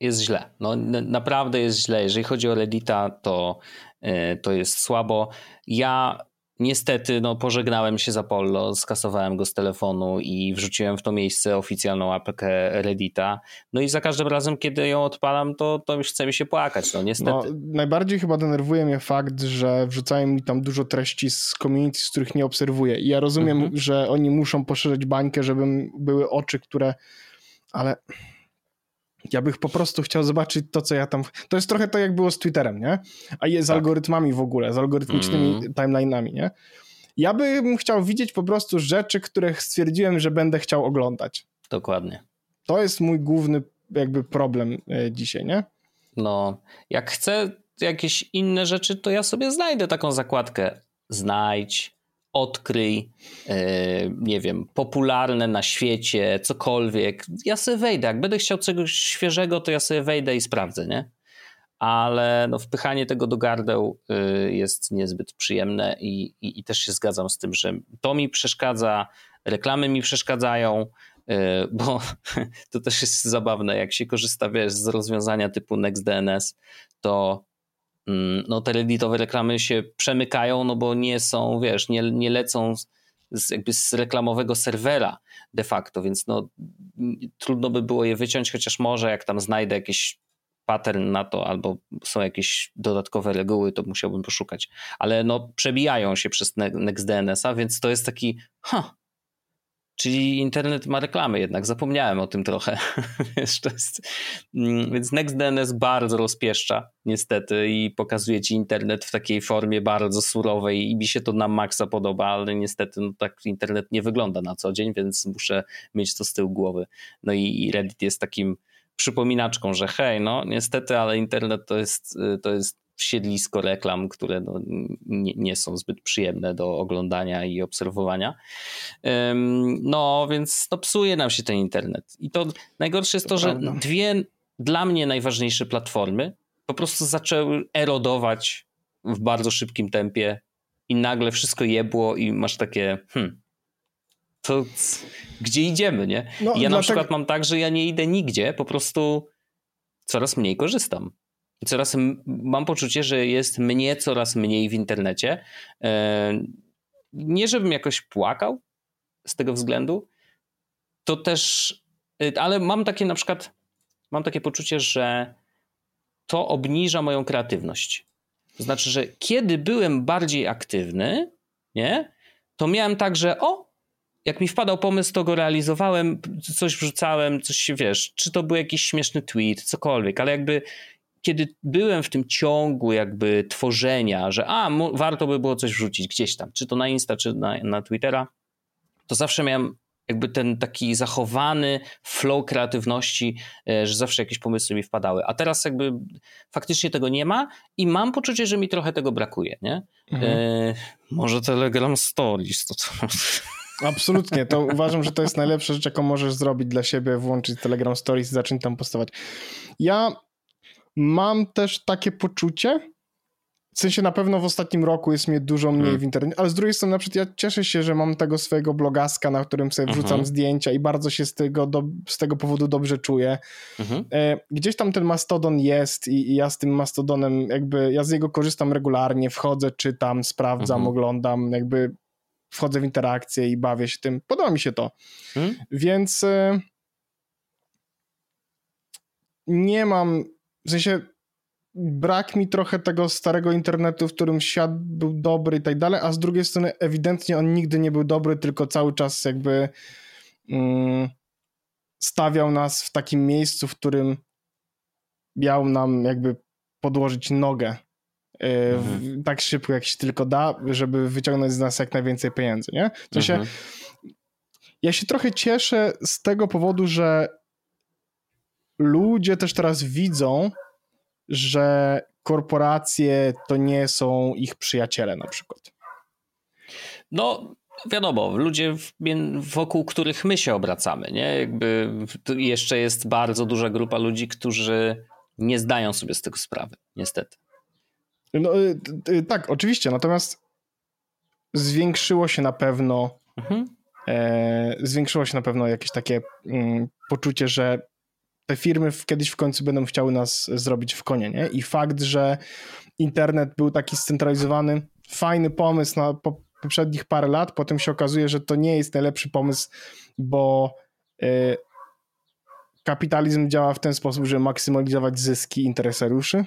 jest źle. No, naprawdę jest źle. Jeżeli chodzi o Reddita, to, to jest słabo. Ja Niestety, no, pożegnałem się z Apollo, skasowałem go z telefonu i wrzuciłem w to miejsce oficjalną apkę Reddita. No i za każdym razem, kiedy ją odpalam, to, to już chce mi się płakać, no niestety. No,
najbardziej chyba denerwuje mnie fakt, że wrzucają mi tam dużo treści z community, z których nie obserwuję. I ja rozumiem, mhm. że oni muszą poszerzyć bańkę, żeby były oczy, które... Ale ja bych po prostu chciał zobaczyć to, co ja tam. To jest trochę to, jak było z Twitterem, nie? A jest z tak. algorytmami w ogóle, z algorytmicznymi mm. timeline'ami, nie? Ja bym chciał widzieć po prostu rzeczy, których stwierdziłem, że będę chciał oglądać.
Dokładnie.
To jest mój główny jakby problem e, dzisiaj, nie?
No, jak chcę jakieś inne rzeczy, to ja sobie znajdę taką zakładkę. Znajdź, odkryj, e, nie wiem, popularne na świecie, cokolwiek. Ja sobie wejdę. Jak będę chciał czegoś świeżego, to ja sobie wejdę i sprawdzę, nie? Ale no, wpychanie tego do gardeł e, jest niezbyt przyjemne i, i, i też się zgadzam z tym, że to mi przeszkadza, reklamy mi przeszkadzają, e, bo *laughs* to też jest zabawne, jak się korzysta wiesz, z rozwiązania typu NextDNS, to no te redditowe reklamy się przemykają, no bo nie są, wiesz, nie, nie lecą z, jakby z reklamowego serwera de facto, więc no trudno by było je wyciąć, chociaż może jak tam znajdę jakiś pattern na to, albo są jakieś dodatkowe reguły, to musiałbym poszukać. Ale no przebijają się przez NextDNS-a, więc to jest taki, ha, Czyli internet ma reklamy jednak, zapomniałem o tym trochę. *laughs* Mm, więc NextDNS bardzo rozpieszcza niestety i pokazuje ci internet w takiej formie bardzo surowej i mi się to na maksa podoba, ale niestety no, tak internet nie wygląda na co dzień, więc muszę mieć to z tyłu głowy. No i, i Reddit jest takim przypominaczką, że hej, no niestety, ale internet to jest, to jest siedlisko reklam, które no, nie, nie, są zbyt przyjemne do oglądania i obserwowania. No, więc to psuje nam się ten internet. I to najgorsze jest to, to że dwie dla mnie najważniejsze platformy po prostu zaczęły erodować w bardzo szybkim tempie i nagle wszystko jebło i masz takie hmm, to gdzie idziemy, nie? No, ja na przykład mam tak, że ja nie idę nigdzie, po prostu coraz mniej korzystam. I coraz mam poczucie, że jest mnie coraz mniej w internecie. E, nie żebym jakoś płakał z tego względu, to też, y, ale mam takie na przykład, mam takie poczucie, że to obniża moją kreatywność. To znaczy, że kiedy byłem bardziej aktywny, nie, to miałem tak, że o, jak mi wpadał pomysł, to go realizowałem, coś wrzucałem, coś się wiesz, czy to był jakiś śmieszny tweet, cokolwiek, ale jakby kiedy byłem w tym ciągu jakby tworzenia, że a, warto by było coś wrzucić gdzieś tam, czy to na Insta, czy na, na Twittera, to zawsze miałem jakby ten taki zachowany flow kreatywności, e, że zawsze jakieś pomysły mi wpadały. A teraz jakby faktycznie tego nie ma i mam poczucie, że mi trochę tego brakuje, nie? Mhm. E, może Telegram Stories, to co...
Absolutnie, to uważam, że to jest najlepsza rzecz, jaką możesz zrobić dla siebie, włączyć Telegram Stories i zacząć tam postawać. Ja mam też takie poczucie, w sensie na pewno w ostatnim roku jest mnie dużo mniej hmm. w internecie, ale z drugiej strony na przykład ja cieszę się, że mam tego swojego blogaska, na którym sobie wrzucam mhm. zdjęcia i bardzo się z tego, do, z tego powodu dobrze czuję. Mhm. E, gdzieś tam ten Mastodon jest i, i, ja z tym Mastodonem jakby, ja z niego korzystam regularnie, wchodzę, czytam, sprawdzam, mhm. oglądam, jakby wchodzę w interakcję i bawię się tym. Podoba mi się to. Więc e, nie mam, w sensie brak mi trochę tego starego internetu, w którym świat był dobry i tak dalej, a z drugiej strony ewidentnie on nigdy nie był dobry, tylko cały czas jakby mm, stawiał nas w takim miejscu, w którym miał nam jakby podłożyć nogę mhm. tak szybko, jak się tylko da, żeby wyciągnąć z nas jak najwięcej pieniędzy, nie? Sensie, mhm. ja się trochę cieszę z tego powodu, że ludzie też teraz widzą, że korporacje to nie są ich przyjaciele na przykład.
No, wiadomo, ludzie wokół których my się obracamy, nie? Jakby jeszcze jest bardzo duża grupa ludzi, którzy nie zdają sobie z tego sprawy, niestety.
No, y, y, tak, oczywiście, natomiast zwiększyło się na pewno mhm. e, zwiększyło się na pewno jakieś takie mm, poczucie, że te firmy kiedyś w końcu będą chciały nas zrobić w konie, nie? I fakt, że internet był taki scentralizowany, fajny pomysł na po, poprzednich parę lat, potem się okazuje, że to nie jest najlepszy pomysł, bo y, kapitalizm działa w ten sposób, żeby maksymalizować zyski interesariuszy.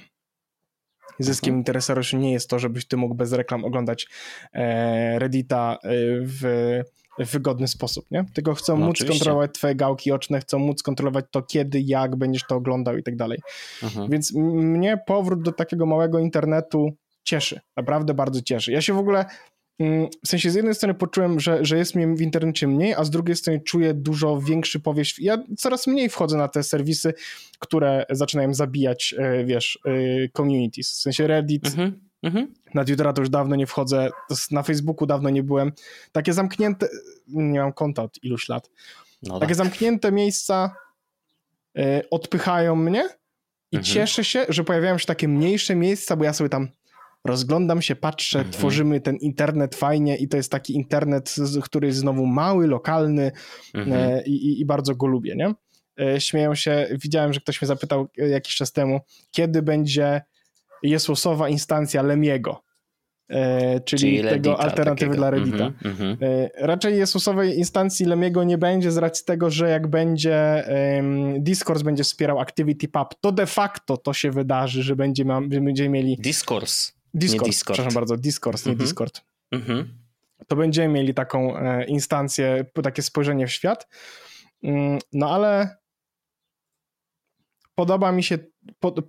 Zyskiem mhm. interesariuszy nie jest to, żebyś ty mógł bez reklam oglądać e, Reddita e, w w wygodny sposób, nie? Tylko chcą no, móc oczywiście. kontrolować twoje gałki oczne, chcą móc kontrolować to kiedy, jak będziesz to oglądał i tak dalej. Mhm. Więc mnie powrót do takiego małego internetu cieszy, naprawdę bardzo cieszy. Ja się w ogóle mm, w sensie z jednej strony poczułem, że, że jest mnie w internecie mniej, a z drugiej strony czuję dużo większy powieść. Ja coraz mniej wchodzę na te serwisy, które zaczynają zabijać, e, wiesz, e, communities. W sensie Reddit, mhm. Mhm. Na Twittera to już dawno nie wchodzę, na Facebooku dawno nie byłem. Takie zamknięte, nie mam konta od iluś lat. No Takie tak. zamknięte miejsca y, odpychają mnie i mhm. cieszę się, że pojawiają się takie mniejsze miejsca, bo ja sobie tam rozglądam się, patrzę, mhm. tworzymy ten internet fajnie i to jest taki internet, który jest znowu mały, lokalny mhm. y, i, i, bardzo go lubię, nie? Y, śmieją się, widziałem, że ktoś mnie zapytał jakiś czas temu, kiedy będzie jest losowa instancja Lemiego. E, czyli, czyli tego Reddita, alternatywy takiego. dla Reddita. Mm -hmm, e, raczej Jezusowej instancji Lemiego nie będzie z racji tego, że jak będzie um, Discourse będzie wspierał ActivityPub, to de facto to się wydarzy, że będzie ma, będziemy mieli...
Discourse,
Discord, nie Discord. przepraszam bardzo, Discourse, nie mm -hmm. Discord. Mm -hmm. To będziemy mieli taką e, instancję, takie spojrzenie w świat. Mm, no ale podoba mi się,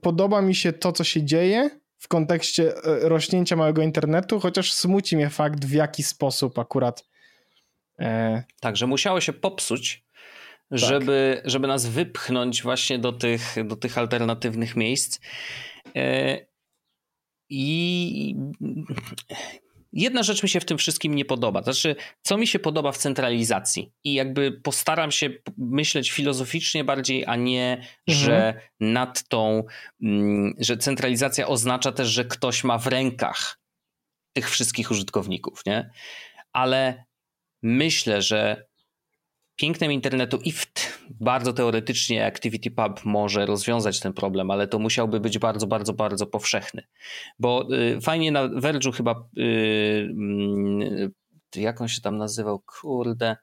podoba mi się to, co się dzieje w kontekście e, rośnięcia małego internetu, chociaż smuci mnie fakt, w jaki sposób akurat.
E... Tak, że musiało się popsuć, tak. żeby, żeby nas wypchnąć właśnie do tych, do tych alternatywnych miejsc. E... I jedna rzecz mi się w tym wszystkim nie podoba. Znaczy, co mi się podoba w centralizacji? I jakby postaram się myśleć filozoficznie bardziej, a nie, mhm. że nad tą, mm, że centralizacja oznacza też, że ktoś ma w rękach tych wszystkich użytkowników, nie? Ale myślę, że pięknem internetu i w bardzo teoretycznie ActivityPub może rozwiązać ten problem, ale to musiałby być bardzo, bardzo, bardzo powszechny. Bo y, fajnie na Verge'u chyba y, y, jak on się tam nazywał? Kurde.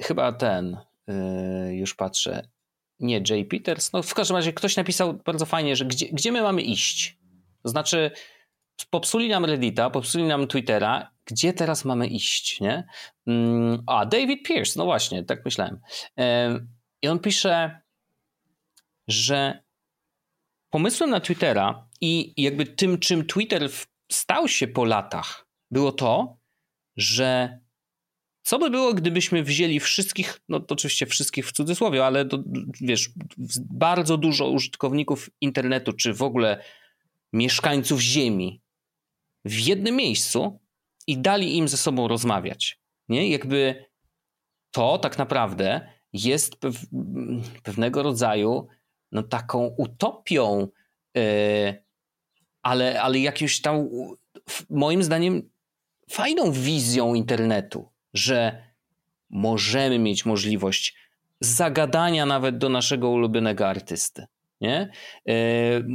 chyba ten, y, już patrzę. Nie, Jay Peters. No w każdym razie ktoś napisał bardzo fajnie, że gdzie, gdzie my mamy iść? To znaczy, popsuli nam Reddita, popsuli nam Twittera, gdzie teraz mamy iść, nie? Mm, a, David Pierce, no właśnie, tak myślałem. I on pisze, że pomysłem na Twittera i jakby tym, czym Twitter stał się po latach, było to, że co by było, gdybyśmy wzięli wszystkich, no to oczywiście wszystkich w cudzysłowie, ale to, wiesz, bardzo dużo użytkowników internetu, czy w ogóle mieszkańców Ziemi w jednym miejscu i dali im ze sobą rozmawiać. Nie? Jakby to tak naprawdę jest pew pewnego rodzaju no, taką utopią, yy, ale, ale jakimś tam, moim zdaniem, fajną wizją internetu, że możemy mieć możliwość zagadania nawet do naszego ulubionego artysty. Nie? Yy,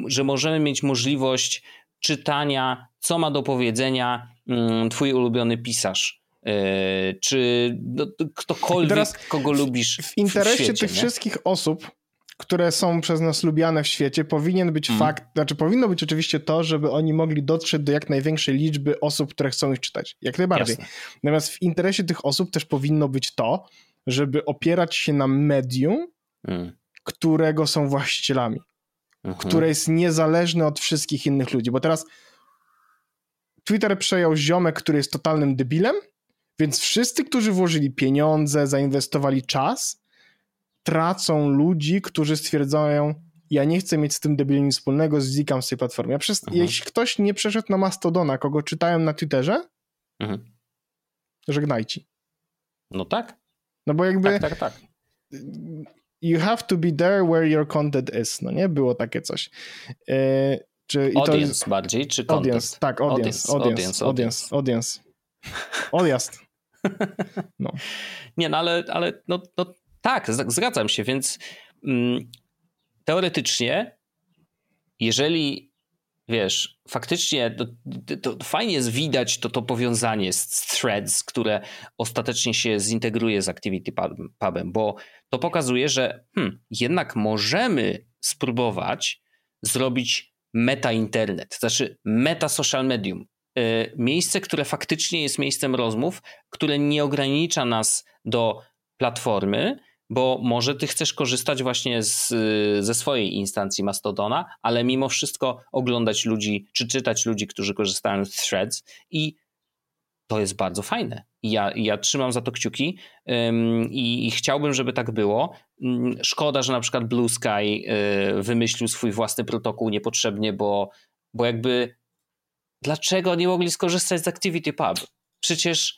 że możemy mieć możliwość czytania, co ma do powiedzenia mm, twój ulubiony pisarz. Yy, czy no, ktokolwiek, teraz kogo lubisz.
W interesie w świecie, tych nie? wszystkich osób, które są przez nas lubiane w świecie, powinien być mm. fakt, znaczy powinno być oczywiście to, żeby oni mogli dotrzeć do jak największej liczby osób, które chcą ich czytać. Jak najbardziej. Jasne. Natomiast w interesie tych osób też powinno być to, żeby opierać się na medium, mm. którego są właścicielami mhm. które jest niezależne od wszystkich innych ludzi. Bo teraz Twitter przejął ziomek, który jest totalnym debilem, więc wszyscy, którzy włożyli pieniądze, zainwestowali czas, tracą ludzi, którzy stwierdzają, ja nie chcę mieć z tym debilem nic wspólnego, znikam z tej platformy. Ja przez, mhm. Jeśli ktoś nie przeszedł na Mastodona, kogo czytałem na Twitterze, mhm. żegnajcie.
No tak.
No bo jakby...
Tak, tak, tak
you have to be there where your content is, no nie? Było takie coś.
E, czy, audience jest, bardziej, czy content?
Audience, tak, audience, audience, audience, audience. *laughs* Odjazd.
No. Nie, no ale, ale no, no tak, zgadzam się, więc mm, teoretycznie, jeżeli wiesz, faktycznie to, to, fajnie jest widać to, to powiązanie z, z threads, które ostatecznie się zintegruje z Activity Pubem, bo to pokazuje, że hmm, jednak możemy spróbować zrobić meta internet, znaczy meta social medium. Yy, miejsce, które faktycznie jest miejscem rozmów, które nie ogranicza nas do platformy, bo może ty chcesz korzystać właśnie z, ze swojej instancji Mastodona, ale mimo wszystko oglądać ludzi, czy czytać ludzi, którzy korzystają z threads i to jest bardzo fajne. Ja, ja trzymam za to kciuki ym, i, i, chciałbym, żeby tak było. Ym, szkoda, że na przykład Blue Sky y, wymyślił swój własny protokół niepotrzebnie, bo, bo jakby dlaczego nie mogli skorzystać z Activity Pub? Przecież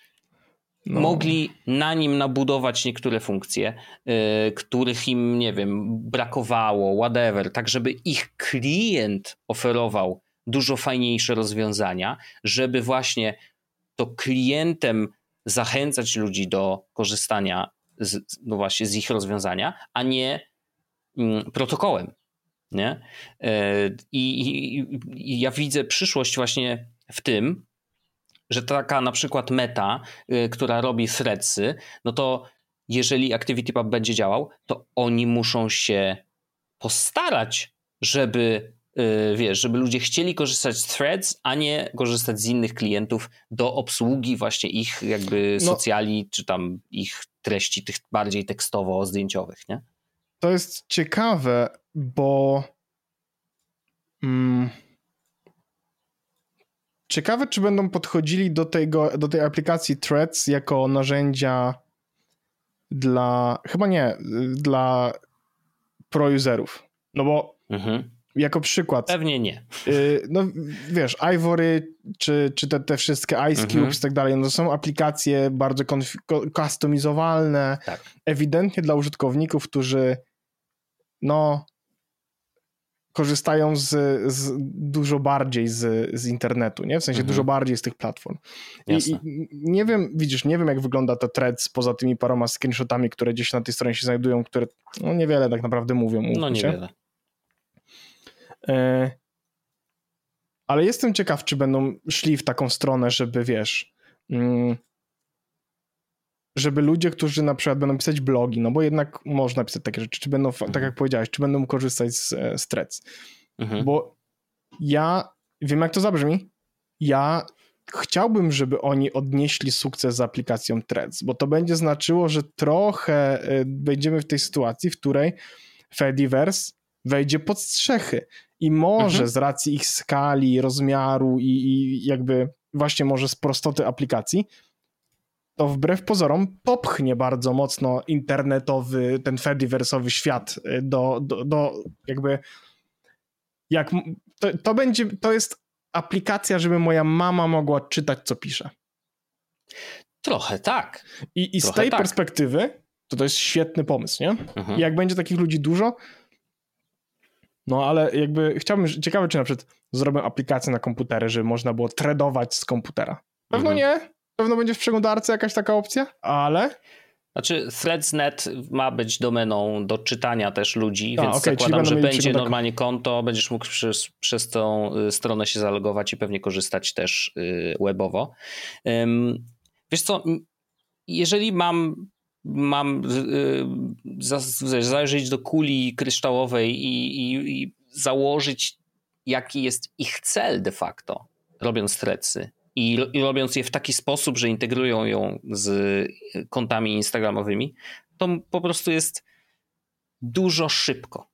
no. mogli na nim nabudować niektóre funkcje, yy, których im, nie wiem, brakowało, whatever, tak żeby ich klient oferował dużo fajniejsze rozwiązania, żeby właśnie to klientem zachęcać ludzi do korzystania z, no właśnie z ich rozwiązania, a nie mm, protokołem. Nie? Yy, i, I ja widzę przyszłość właśnie w tym, że taka na przykład meta, y, która robi threadsy, no to jeżeli ActivityPub będzie działał, to oni muszą się postarać, żeby wiesz, żeby ludzie chcieli korzystać z threads, a nie korzystać z innych klientów do obsługi właśnie ich jakby no, socjali, czy tam ich treści tych bardziej tekstowo-zdjęciowych, nie?
To jest ciekawe, bo mm, Ciekawe, czy będą podchodzili do, tego, do tej aplikacji Threads jako narzędzia dla, chyba nie, dla pro-userów. No bo mhm. Jako przykład.
Pewnie nie.
Y, no wiesz, Ivory, czy, czy te, te wszystkie Ice Cubes mhm. i tak dalej, no to są aplikacje bardzo customizowalne, tak. ewidentnie dla użytkowników, którzy no korzystają z, z, dużo bardziej z, z internetu, nie? W sensie mhm. dużo bardziej z tych platform. I, I, nie wiem, widzisz, nie wiem jak wygląda to threads poza tymi paroma screenshotami, które gdzieś na tej stronie się znajdują, które no niewiele tak naprawdę mówią.
No niewiele.
E, ale jestem ciekaw, czy będą szli w taką stronę, żeby wiesz, mm, żeby ludzie, którzy na przykład będą pisać blogi, no bo jednak można pisać takie rzeczy, czy będą, tak mhm. tak jak powiedziałeś, czy będą korzystać z, e, z threads. Mhm. Bo ja wiem, jak to zabrzmi. Ja chciałbym, żeby oni odnieśli sukces z aplikacją Threads, bo to będzie znaczyło, że trochę e, będziemy w tej sytuacji, w której Fediverse wejdzie pod strzechy i może mhm. z racji ich skali, rozmiaru i, i jakby właśnie może z prostoty aplikacji, to wbrew pozorom popchnie bardzo mocno internetowy, ten Fediverse'owy świat y, do, do, do jakby jak to, to będzie, to jest aplikacja, żeby moja mama mogła czytać, co pisze.
Trochę tak.
I, i z tej tak. perspektywy to to jest świetny pomysł, nie? Mhm. I jak będzie takich ludzi dużo, no ale jakby chciałbym, ciekawe czy na przykład zrobię aplikację na komputery, żeby można było tradować z komputera. Pewno mhm. nie, pewno będzie w przeglądarce jakaś taka opcja, ale...
Znaczy Threads.net ma być domeną do czytania też ludzi, A, więc okay, zakładam, że będzie normalnie konto, będziesz mógł przez, przez tą y, stronę się zalogować i pewnie korzystać też y, webowo. Wiesz co, jeżeli mam mam y, zajrzeć do kuli kryształowej i, i, i założyć, jaki jest ich cel de facto, robiąc trecy i, i robiąc je w taki sposób, że integrują ją z kontami instagramowymi, to po prostu jest dużo szybko.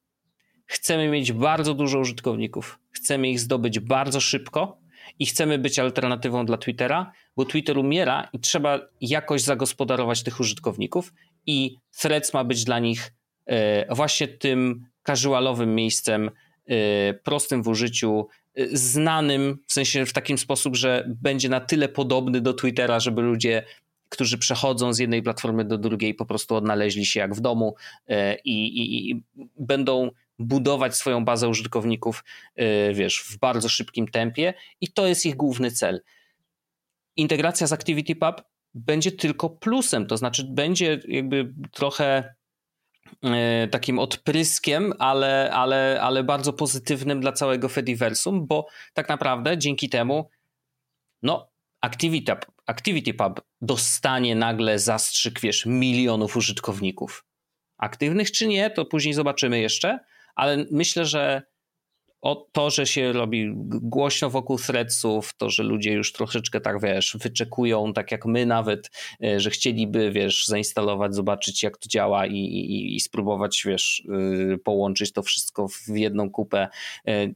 Chcemy mieć bardzo dużo użytkowników, chcemy ich zdobyć bardzo szybko i chcemy być alternatywą dla Twittera, bo Twitter umiera i trzeba jakoś zagospodarować tych użytkowników i Threads ma być dla nich e, właśnie tym casualowym miejscem, e, prostym w użyciu, e, znanym w sensie w takim sposób, że będzie na tyle podobny do Twittera, żeby ludzie, którzy przechodzą z jednej platformy do drugiej, po prostu odnaleźli się jak w domu i, i, i będą budować swoją bazę użytkowników, wiesz, w bardzo szybkim tempie i to jest ich główny cel integracja z ActivityPub będzie tylko plusem, to znaczy będzie jakby trochę e, takim odpryskiem, ale, ale, ale bardzo pozytywnym dla całego Fediversum, bo tak naprawdę dzięki temu no ActivityPub, ActivityPub dostanie nagle zastrzyk, wiesz, milionów użytkowników. Aktywnych czy nie, to później zobaczymy jeszcze, ale myślę, że o to, że się robi głośno wokół threadsów, to, że ludzie już troszeczkę tak, wiesz, wyczekują, tak jak my nawet, e, że chcieliby, wiesz, zainstalować, zobaczyć jak to działa i, i, i spróbować, wiesz, y, połączyć to wszystko w jedną kupę. E,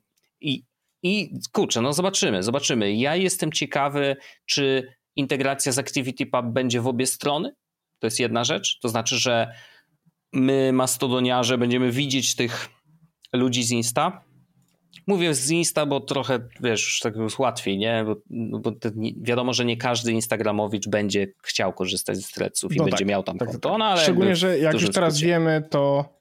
I, I kurczę, no zobaczymy, zobaczymy. Ja jestem ciekawy, czy integracja z ActivityPub będzie w obie strony. To jest jedna rzecz. To znaczy, że my, mastodoniarze, będziemy widzieć tych ludzi z Insta, Mówię z Insta, bo trochę, wiesz, tak jest łatwiej, nie? Bo, no bo nie, wiadomo, że nie każdy Instagramowicz będzie chciał korzystać z threadsów i no będzie tak, miał tam tak, konto. Tak. No, ale
Szczególnie, że jak już teraz wiemy, to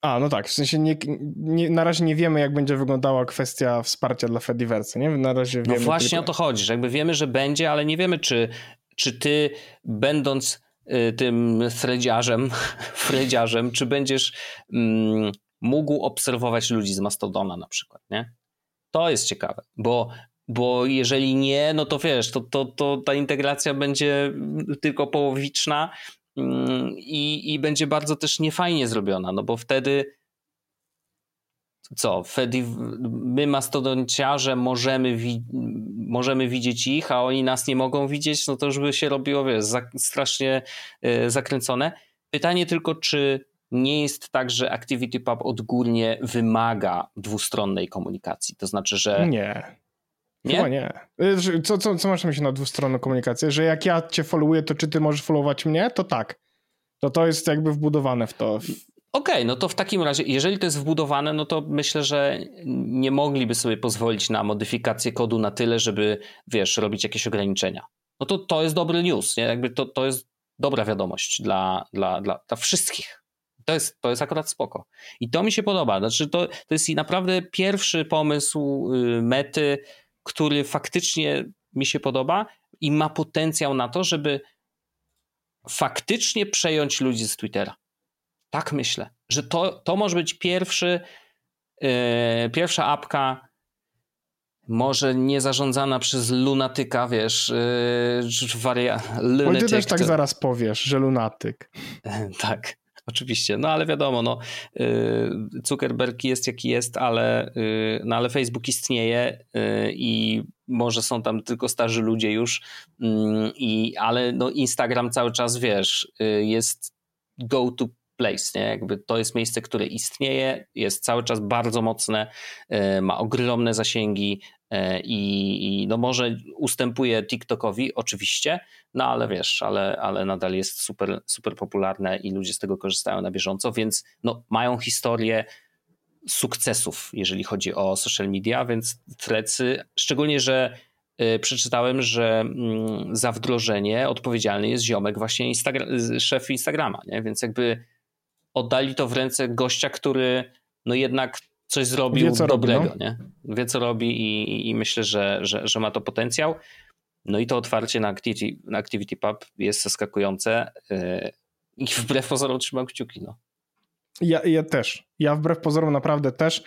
a, no tak, w sensie nie, nie, na razie nie wiemy, jak będzie wyglądała kwestia wsparcia dla Fediverse, nie? Na razie
no wiemy... No właśnie tylko... o to chodzi, że jakby wiemy, że będzie, ale nie wiemy, czy, czy ty, będąc y, tym threadziarzem, *laughs* fredziarzem, czy będziesz... Mm, mógł obserwować ludzi z Mastodona na przykład, nie? To jest ciekawe, bo, bo jeżeli nie, no to wiesz, to, to, to ta integracja będzie tylko połowiczna mm, i, i będzie bardzo też niefajnie zrobiona, no bo wtedy co, Fedi, my mastodonciarze możemy, wi możemy widzieć ich, a oni nas nie mogą widzieć, no to już by się robiło, wiesz, strasznie y, zakręcone. Pytanie tylko, czy nie jest tak, że ActivityPub odgórnie wymaga dwustronnej komunikacji. To znaczy, że.
Nie. Nie? Chyba nie. Co, co, co masz na myśli na dwustronną komunikację? Że jak ja cię followuję, to czy ty możesz followować mnie? To tak. To to jest jakby wbudowane w to.
Okej, okay, no to w takim razie, jeżeli to jest wbudowane, no to myślę, że nie mogliby sobie pozwolić na modyfikację kodu na tyle, żeby, wiesz, robić jakieś ograniczenia. No to to jest dobry news, nie? Jakby to, to jest dobra wiadomość dla, dla, dla, dla wszystkich. To jest, to jest akurat spoko. I to mi się podoba. Znaczy, to, to jest naprawdę pierwszy pomysł y, mety, który faktycznie mi się podoba i ma potencjał na to, żeby faktycznie przejąć ludzi z Twittera. Tak myślę, że to, to może być pierwszy, yy, pierwsza apka, może nie zarządzana przez lunatyka, wiesz, yy, waria...
Lunatyk, ty też tak to... zaraz powiesz, że lunatyk. *laughs*
tak. Oczywiście, no ale wiadomo, no, yy, Zuckerberg jest jaki jest, ale, yy, no, ale Facebook istnieje yy, i może są tam tylko starzy ludzie już, mm, i, ale no, Instagram cały czas, wiesz, jest go to place, nie? Jakby to jest miejsce, które istnieje, jest cały czas bardzo mocne, ma ogromne zasięgi, i, i no może ustępuje TikTokowi oczywiście, no ale wiesz, ale, ale nadal jest super, super popularne i ludzie z tego korzystają na bieżąco, więc no, mają historię sukcesów, jeżeli chodzi o social media, więc trecy, szczególnie, że y, przeczytałem, że y, za wdrożenie odpowiedzialny jest ziomek właśnie Instagra- szef Instagrama, nie? więc jakby oddali to w ręce gościa, który no jednak coś zrobił Wie, co dobrego, robi, no? nie? Wie co robi i, i myślę, że, że, że, ma to potencjał. No i to otwarcie na Activity, na Activity Pub jest zaskakujące yy, i wbrew pozorom trzymam kciuki, no.
Ja, ja też. Ja wbrew pozorom naprawdę też,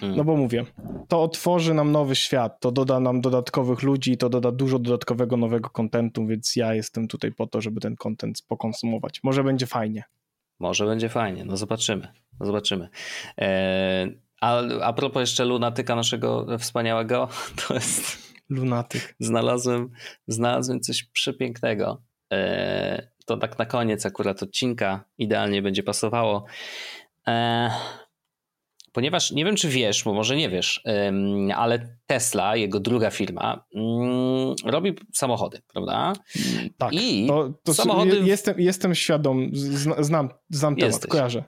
hmm. no bo mówię, to otworzy nam nowy świat, to doda nam dodatkowych ludzi, to doda dużo dodatkowego nowego kontentu, więc ja jestem tutaj po to, żeby ten kontent pokonsumować. Może będzie fajnie.
Może będzie fajnie, no zobaczymy. No zobaczymy. Eee, a, a propos jeszcze lunatyka naszego wspaniałego, *laughs* to jest...
Lunatyk.
Znalazłem, znalazłem coś przepięknego. E, to tak na koniec akurat odcinka idealnie będzie pasowało. E, ponieważ nie wiem, czy wiesz, bo może nie wiesz, ale Tesla, jego druga firma, mm, robi samochody, prawda?
Tak. I to, to samochody... jestem, jestem świadom, znam, znam temat, Jesteś. kojarzę.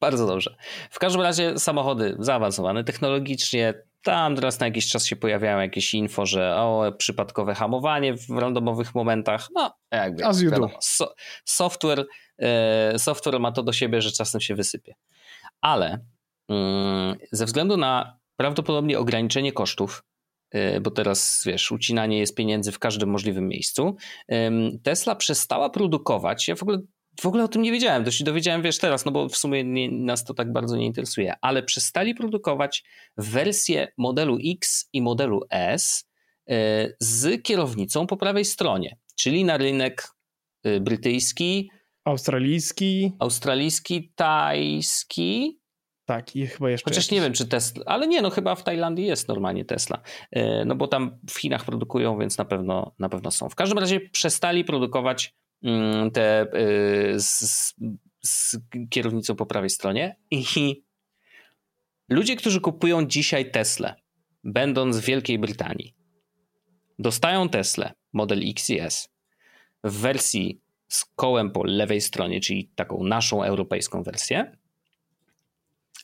Bardzo dobrze. W każdym razie samochody zaawansowane technologicznie. Tam teraz na jakiś czas się pojawiają jakieś info, że o, przypadkowe hamowanie w randomowych momentach. No, jakby.
As you wiadomo,
so, software, e, software ma to do siebie, że czasem się wysypie. Ale mm, ze względu na prawdopodobnie ograniczenie kosztów, e, bo teraz wiesz, ucinanie jest pieniędzy w każdym możliwym miejscu. Tesla przestała produkować. Ja w ogóle w ogóle o tym nie wiedziałem, to się dowiedziałem, wiesz, teraz, no bo w sumie nie, nas to tak bardzo nie interesuje, ale przestali produkować wersję modelu X i modelu S e, z kierownicą po prawej stronie, czyli na rynek e, brytyjski,
australijski,
australijski, tajski.
Tak, i chyba jeszcze.
Chociaż jakiś. nie wiem, czy Tesla, ale nie, no chyba w Tajlandii jest normalnie Tesla. E, no bo tam w Chinach produkują, więc na pewno, na pewno są. W każdym razie przestali produkować te y, z, z kierownicą po prawej stronie. I ludzie, którzy kupują dzisiaj Tesla, będąc w Wielkiej Brytanii, dostają Tesla Model X i S w wersji z kołem po lewej stronie, czyli taką naszą europejską wersję,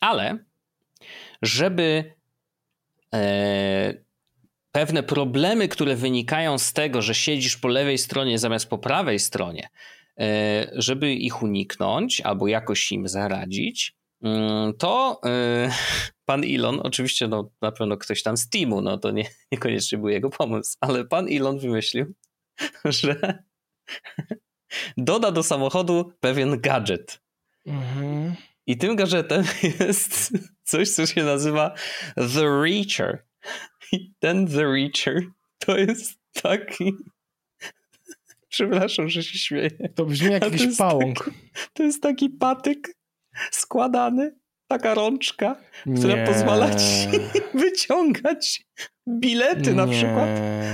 ale żeby e, pewne problemy, które wynikają z tego, że siedzisz po lewej stronie zamiast po prawej stronie, e, żeby ich uniknąć albo jakoś im zaradzić, mm, to e, *laughs* pan Elon, oczywiście no, na pewno ktoś tam z teamu, no to nie, *laughs* niekoniecznie był jego pomysł, ale pan Elon wymyślił, *laughs* że doda do samochodu pewien gadżet. Mhm. I tym gadżetem jest coś, co się nazywa The Reacher. I ten The Reacher to jest taki... Przepraszam, że się śmieję.
To brzmi jak jakiś pałąk.
Taki, to jest taki patyk składany, taka rączka, która Nie. pozwala ci *laughs* wyciągać bilety na przykład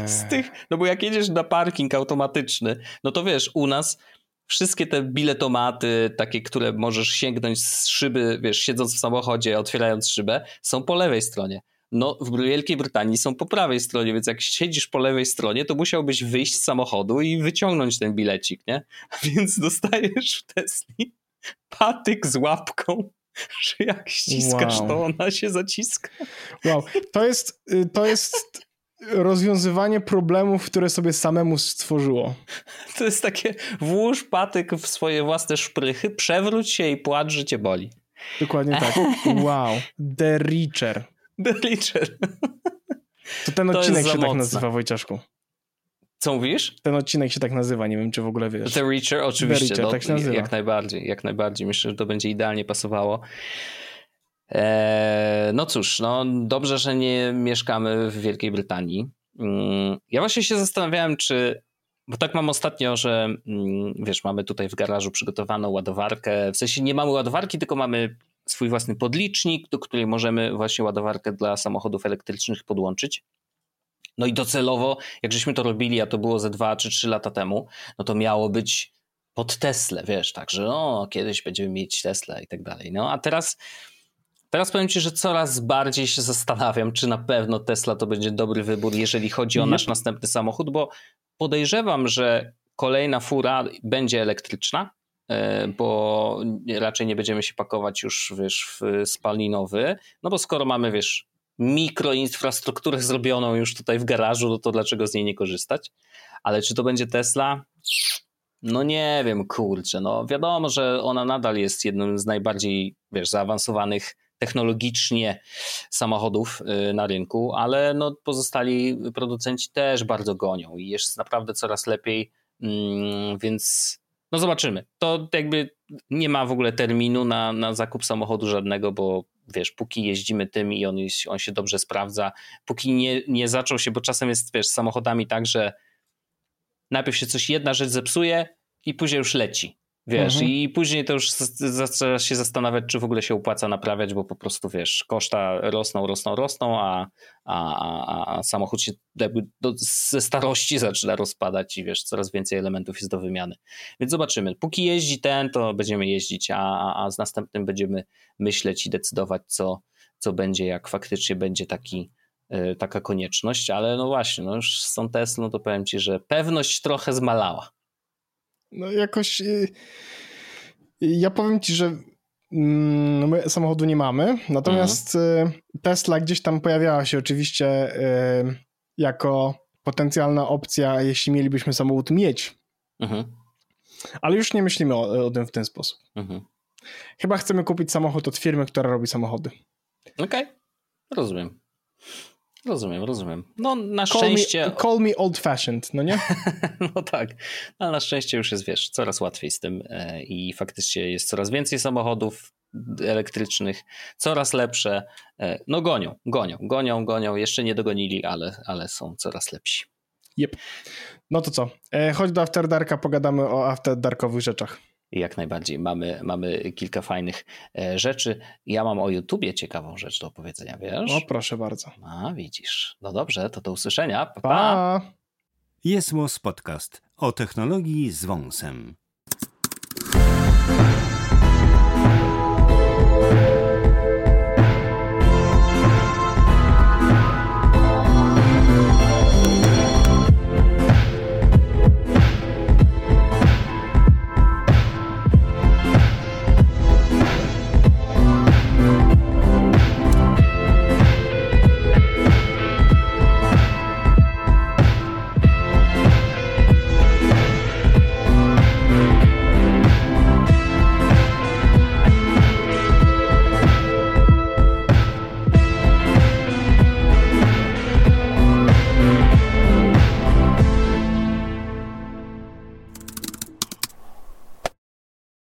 z tych... No bo jak jedziesz na parking automatyczny, no to wiesz, u nas wszystkie te biletomaty, takie, które możesz sięgnąć z szyby, wiesz, siedząc w samochodzie, otwierając szybę, są po lewej stronie no w Wielkiej Brytanii są po prawej stronie, więc jak siedzisz po lewej stronie, to musiałbyś wyjść z samochodu i wyciągnąć ten bilecik, nie? *laughs* Więc dostajesz w Tesli patyk z łapką, *laughs* że jak ściskasz, wow. to ona się zaciska.
Wow, to jest, y, to jest rozwiązywanie problemów, które sobie samemu stworzyło. *laughs*
To jest takie, włóż patyk w swoje własne szprychy, przewróć się i płacz, że cię boli.
Dokładnie tak. Wow. The Reacher.
The Reacher. *laughs*
To ten to odcinek się tak nazywa, Wojciaszku.
Co mówisz?
Ten odcinek się tak nazywa, nie wiem, czy w ogóle wiesz.
The Reacher, oczywiście. The Reacher, no, tak się nazywa. Jak najbardziej, jak najbardziej. Myślę, że to będzie idealnie pasowało. Eee, no cóż, no dobrze, że nie mieszkamy w Wielkiej Brytanii. Mm, ja właśnie się zastanawiałem, czy bo tak mam ostatnio, że mm, wiesz, mamy tutaj w garażu przygotowaną ładowarkę. W sensie nie mamy ładowarki, tylko mamy swój własny podlicznik, do której możemy właśnie ładowarkę dla samochodów elektrycznych podłączyć. No i docelowo, jak żeśmy to robili, a to było ze dwa czy trzy lata temu, no to miało być pod Tesla, wiesz, tak, że no, kiedyś będziemy mieć Tesla i tak dalej. No a teraz, teraz powiem Ci, że coraz bardziej się zastanawiam, czy na pewno Tesla to będzie dobry wybór, jeżeli chodzi o nasz następny samochód, bo podejrzewam, że kolejna fura będzie elektryczna, bo raczej nie będziemy się pakować już wiesz, w spalinowy, no bo skoro mamy, wiesz, mikroinfrastrukturę zrobioną już tutaj w garażu, no to dlaczego z niej nie korzystać? Ale czy to będzie Tesla? No nie wiem, kurczę, no wiadomo, że ona nadal jest jednym z najbardziej, wiesz, zaawansowanych technologicznie samochodów y, na rynku, ale no pozostali producenci też bardzo gonią i jest naprawdę coraz lepiej, mm, więc no zobaczymy. To jakby nie ma w ogóle terminu na, na zakup samochodu żadnego, bo wiesz, póki jeździmy tym i on, on się dobrze sprawdza, póki nie, nie zaczął się, bo czasem jest, wiesz, z samochodami tak, że najpierw się coś, jedna rzecz zepsuje i później już leci. Wiesz, mhm. i później to już zaczyna się zastanawiać, czy w ogóle się opłaca naprawiać, bo po prostu wiesz, koszta rosną, rosną, rosną, a, a, a, a samochód się jakby do, ze starości *laughs* zaczyna rozpadać i wiesz, coraz więcej elementów jest do wymiany. Więc zobaczymy. Póki jeździ ten, to będziemy jeździć, a, a z następnym będziemy myśleć i decydować, co, co będzie, jak faktycznie będzie taki, yy, taka konieczność, ale no właśnie, no już z tą Teslą to powiem ci, że pewność trochę zmalała
no jakoś y, ja powiem ci, że mm, no my samochodu nie mamy, natomiast mhm. Tesla gdzieś tam pojawiała się oczywiście y, jako potencjalna opcja, jeśli mielibyśmy samochód mieć. Mhm. Ale już nie myślimy o, o tym w ten sposób. Mhm. Chyba chcemy kupić samochód od firmy, która robi samochody.
Okej, okay. rozumiem. Rozumiem, rozumiem. No na call szczęście...
Me, call me old fashioned, no nie? *laughs*
no tak, ale na szczęście już jest, wiesz, coraz łatwiej z tym e, i faktycznie jest coraz więcej samochodów elektrycznych, coraz lepsze. E, no gonią, gonią, gonią, gonią. Jeszcze nie dogonili, ale, ale są coraz lepsi.
Yep. No to co? E, chodź do After Darka, pogadamy o After Darkowych rzeczach.
Jak najbardziej. Mamy, mamy kilka fajnych e, rzeczy. Ja mam o YouTubie ciekawą rzecz do opowiedzenia, wiesz?
O, proszę bardzo.
A, widzisz. No dobrze, to do usłyszenia. Pa!
pa.
Jest Podcast o technologii z wąsem.